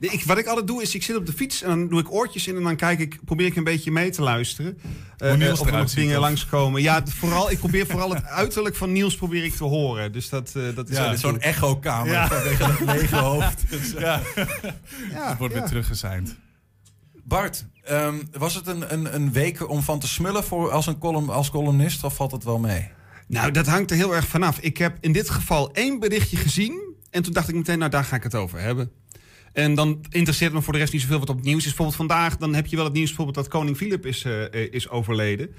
[SPEAKER 15] Ik, wat ik altijd doe, is ik zit op de fiets en dan doe ik oortjes in en dan kijk ik, probeer ik een beetje mee te luisteren. Eh,
[SPEAKER 4] Hoe Niels
[SPEAKER 15] of er nog dingen
[SPEAKER 4] of?
[SPEAKER 15] langskomen. Ja, vooral, ik probeer vooral het uiterlijk van Niels probeer ik te horen. Dus dat, eh, dat is
[SPEAKER 5] Ja, zo'n echokamer
[SPEAKER 15] Ja.
[SPEAKER 5] vanwege dat [LAUGHS] lege hoofd. Dus, eh,
[SPEAKER 4] Ja.
[SPEAKER 15] Ja, [LAUGHS]
[SPEAKER 4] Het wordt weer teruggezeind.
[SPEAKER 5] Bart, ehm, was het een, een, een week om van te smullen voor als, een column, als columnist of valt het wel mee?
[SPEAKER 15] Nou, dat hangt er heel erg vanaf. Ik heb in dit geval één berichtje gezien. En toen dacht ik meteen, nou daar ga ik het over hebben. En dan interesseert me voor de rest niet zoveel wat op het nieuws is. Bijvoorbeeld vandaag, dan heb je wel het nieuws bijvoorbeeld dat koning Filip is, eh, is overleden.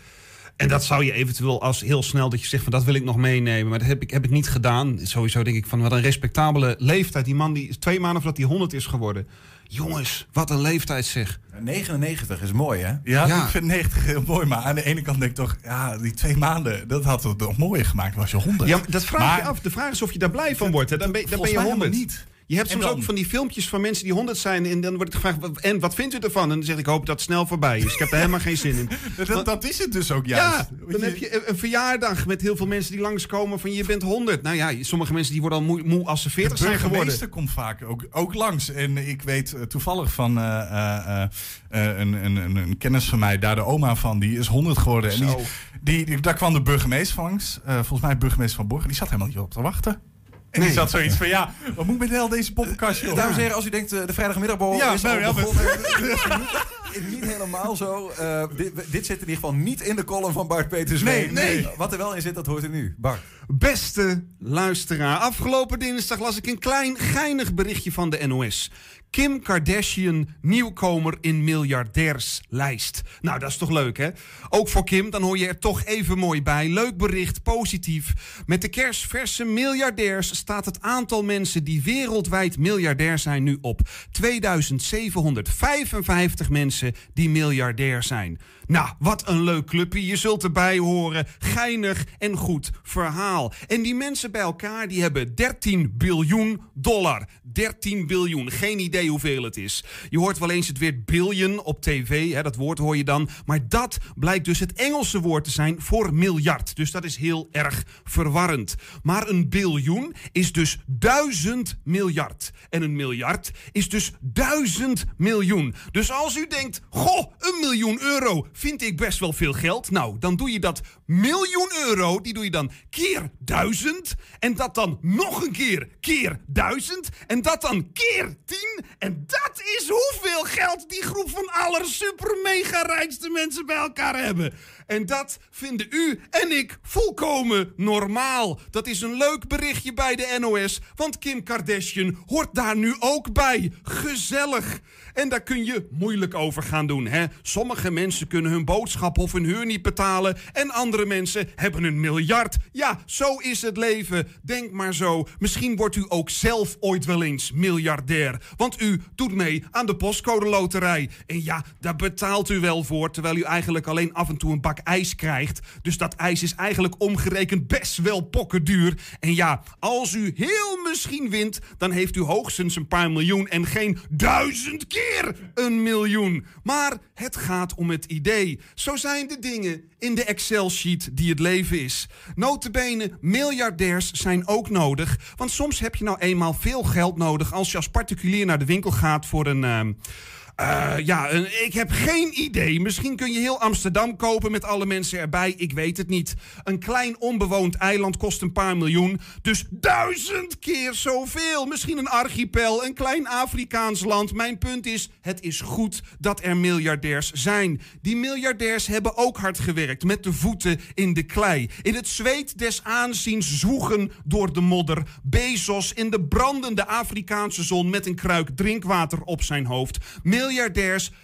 [SPEAKER 15] En dat zou je eventueel als heel snel dat je zegt van dat wil ik nog meenemen. Maar dat heb ik, heb ik niet gedaan. Sowieso denk ik van wat een respectabele leeftijd. Die man die is twee maanden voordat hij 100 is geworden. Jongens, wat een leeftijd zeg.
[SPEAKER 5] 99 is mooi, hè?
[SPEAKER 4] Ja,
[SPEAKER 15] Ja. [LAUGHS]
[SPEAKER 4] ik vind 90 heel mooi. Maar aan de ene kant denk ik toch, ja, die twee maanden, dat had het nog mooier gemaakt was je 100.
[SPEAKER 15] Ja, dat vraag je af. De vraag is of je daar blij van wordt. Hè. Dan ben, dan ben je
[SPEAKER 4] mij
[SPEAKER 15] 100.
[SPEAKER 4] helemaal niet.
[SPEAKER 15] Je hebt soms ook van die filmpjes van mensen die 100 zijn. En dan wordt het gevraagd: "Wat- en wat vindt u ervan? En dan zeg ik: ik hoop dat het snel voorbij is. Ik heb er [LAUGHS] helemaal geen zin in.
[SPEAKER 4] Dat, dat is het dus ook juist.
[SPEAKER 15] Ja, dan heb je een- verjaardag met heel veel mensen die langskomen van je bent 100. Nou ja, sommige mensen die worden al moe, moe als ze 40
[SPEAKER 4] de
[SPEAKER 15] zijn geworden.
[SPEAKER 4] burgemeester komt vaak ook, ook langs. En ik weet eh, toevallig van eh, eh, een, een, een, een kennis van mij, daar de oma van, die is 100 geworden. En die, die, die- daar kwam de burgemeester van langs. Volgens mij burgemeester van Borgen. Die zat helemaal niet op te wachten. En
[SPEAKER 15] Nee.
[SPEAKER 4] die zat zoiets van, ja, wat moet ik met heel deze poppenkastje? joh?
[SPEAKER 5] Dames en heren, als u denkt eh, de vrijdagmiddagborrel
[SPEAKER 4] Ja,
[SPEAKER 5] is
[SPEAKER 4] nou
[SPEAKER 5] al
[SPEAKER 4] ja,
[SPEAKER 5] begonnen. [LAUGHS] niet helemaal zo. Eh, dit, dit zit in ieder geval niet in de column van Bart Peters.
[SPEAKER 15] Nee, nee.
[SPEAKER 5] Wat er wel in zit, dat hoort u nu. Bart.
[SPEAKER 15] Beste luisteraar, afgelopen dinsdag las ik een klein geinig berichtje van de NOS. Kim Kardashian, nieuwkomer in miljardairslijst. Nou, dat is toch leuk, hè? Ook voor Kim, dan hoor je er toch even mooi bij. Leuk bericht, positief. Met de kerstverse miljardairs staat het aantal mensen die wereldwijd miljardair zijn nu op 2755 mensen die miljardair zijn. Nou, wat een leuk clubje. Je zult erbij horen. Geinig en goed verhaal. En die mensen bij elkaar die hebben 13 biljoen dollar. 13 biljoen. Geen idee hoeveel het is. Je hoort wel eens het woord billion op tv. Hè, dat woord hoor je dan. Maar dat blijkt dus het Engelse woord te zijn voor miljard. Dus dat is heel erg verwarrend. Maar een biljoen is dus duizend miljard. En een miljard is dus duizend miljoen. Dus als u denkt, goh, een miljoen euro vind ik best wel veel geld. Nou, dan doe je dat miljoen euro, die doe je dan keer duizend. En dat dan nog een keer keer duizend. En dat dan keer tien. En dat is hoeveel geld die groep van aller super mega rijkste mensen bij elkaar hebben. En dat vinden u en ik volkomen normaal. Dat is een leuk berichtje bij de NOS, want Kim Kardashian hoort daar nu ook bij. Gezellig. En daar kun je moeilijk over gaan doen. Hè? Sommige mensen kunnen hun boodschap of hun huur niet betalen. En andere mensen hebben een miljard. Ja, zo is het leven. Denk maar zo. Misschien wordt u ook zelf ooit wel eens miljardair. Want u doet mee aan de postcode loterij. En ja, daar betaalt u wel voor. Terwijl u eigenlijk alleen af en toe een bak ijs krijgt. Dus dat ijs is eigenlijk omgerekend best wel pokkenduur. En ja, als u heel misschien wint, dan heeft u hoogstens een paar miljoen en geen duizend keer een miljoen. Maar het gaat om het idee. Zo zijn de dingen in de Excel-sheet die het leven is. Notabene, miljardairs zijn ook nodig. Want soms heb je nou eenmaal veel geld nodig als je als particulier naar de winkel gaat voor een... ehm, eh, ja, ik heb geen idee. Misschien kun je heel Amsterdam kopen met alle mensen erbij. Ik weet het niet. Een klein onbewoond eiland kost een paar miljoen. Dus duizend keer zoveel. Misschien een archipel, een klein Afrikaans land. Mijn punt is, het is goed dat er miljardairs zijn. Die miljardairs hebben ook hard gewerkt. Met de voeten in de klei. In het zweet des aanziens zwoegen door de modder. Bezos in de brandende Afrikaanse zon met een kruik drinkwater op zijn hoofd.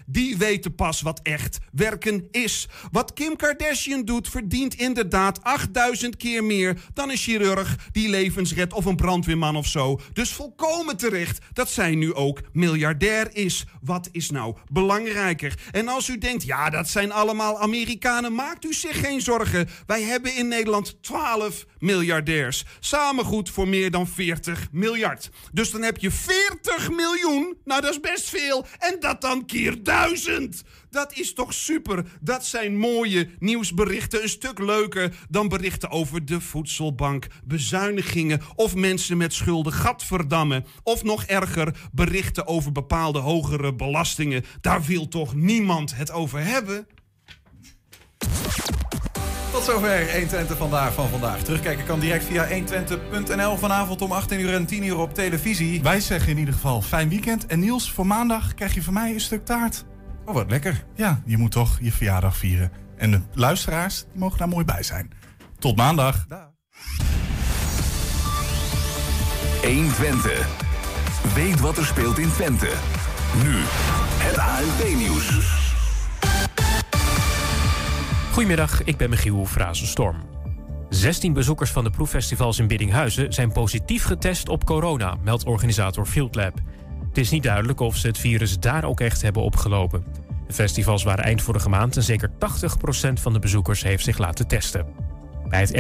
[SPEAKER 15] Die weten pas wat echt werken is. Wat Kim Kardashian doet, verdient inderdaad 8000 keer meer dan een chirurg die levens redt of een brandweerman of zo. Dus volkomen terecht dat zij nu ook miljardair is. Wat is nou belangrijker? En als u denkt, ja, dat zijn allemaal Amerikanen, maakt u zich geen zorgen. Wij hebben in Nederland 12 miljardairs. Samen goed voor meer dan 40 miljard. Dus dan heb je 40 miljoen. Nou, dat is best veel. En dat dan keer duizend. Dat is toch super? Dat zijn mooie nieuwsberichten. Een stuk leuker dan berichten over de voedselbank, bezuinigingen of mensen met schulden gatverdammen. Of nog erger, berichten over bepaalde hogere belastingen. Daar wil toch niemand het over hebben?
[SPEAKER 5] Tot zover 120 vandaag van vandaag. Terugkijken kan direct via 120.nl vanavond om 18 uur en 10 uur op televisie.
[SPEAKER 4] Wij zeggen in ieder geval fijn weekend. En Niels, voor maandag krijg je van mij een stuk taart.
[SPEAKER 5] Oh, wat lekker.
[SPEAKER 4] Ja, je moet toch je verjaardag vieren. En de luisteraars, die mogen daar mooi bij zijn. Tot maandag.
[SPEAKER 3] 1 Twente. Weet wat er speelt in Twente. Nu het ANP-nieuws.
[SPEAKER 1] Goedemiddag, ik ben Michiel Frazenstorm. 16 bezoekers van de proeffestivals in Biddinghuizen zijn positief getest op corona, meldt organisator Fieldlab. Het is niet duidelijk of ze het virus daar ook echt hebben opgelopen. De festivals waren eind vorige maand en zeker 80% van de bezoekers heeft zich laten testen. Bij het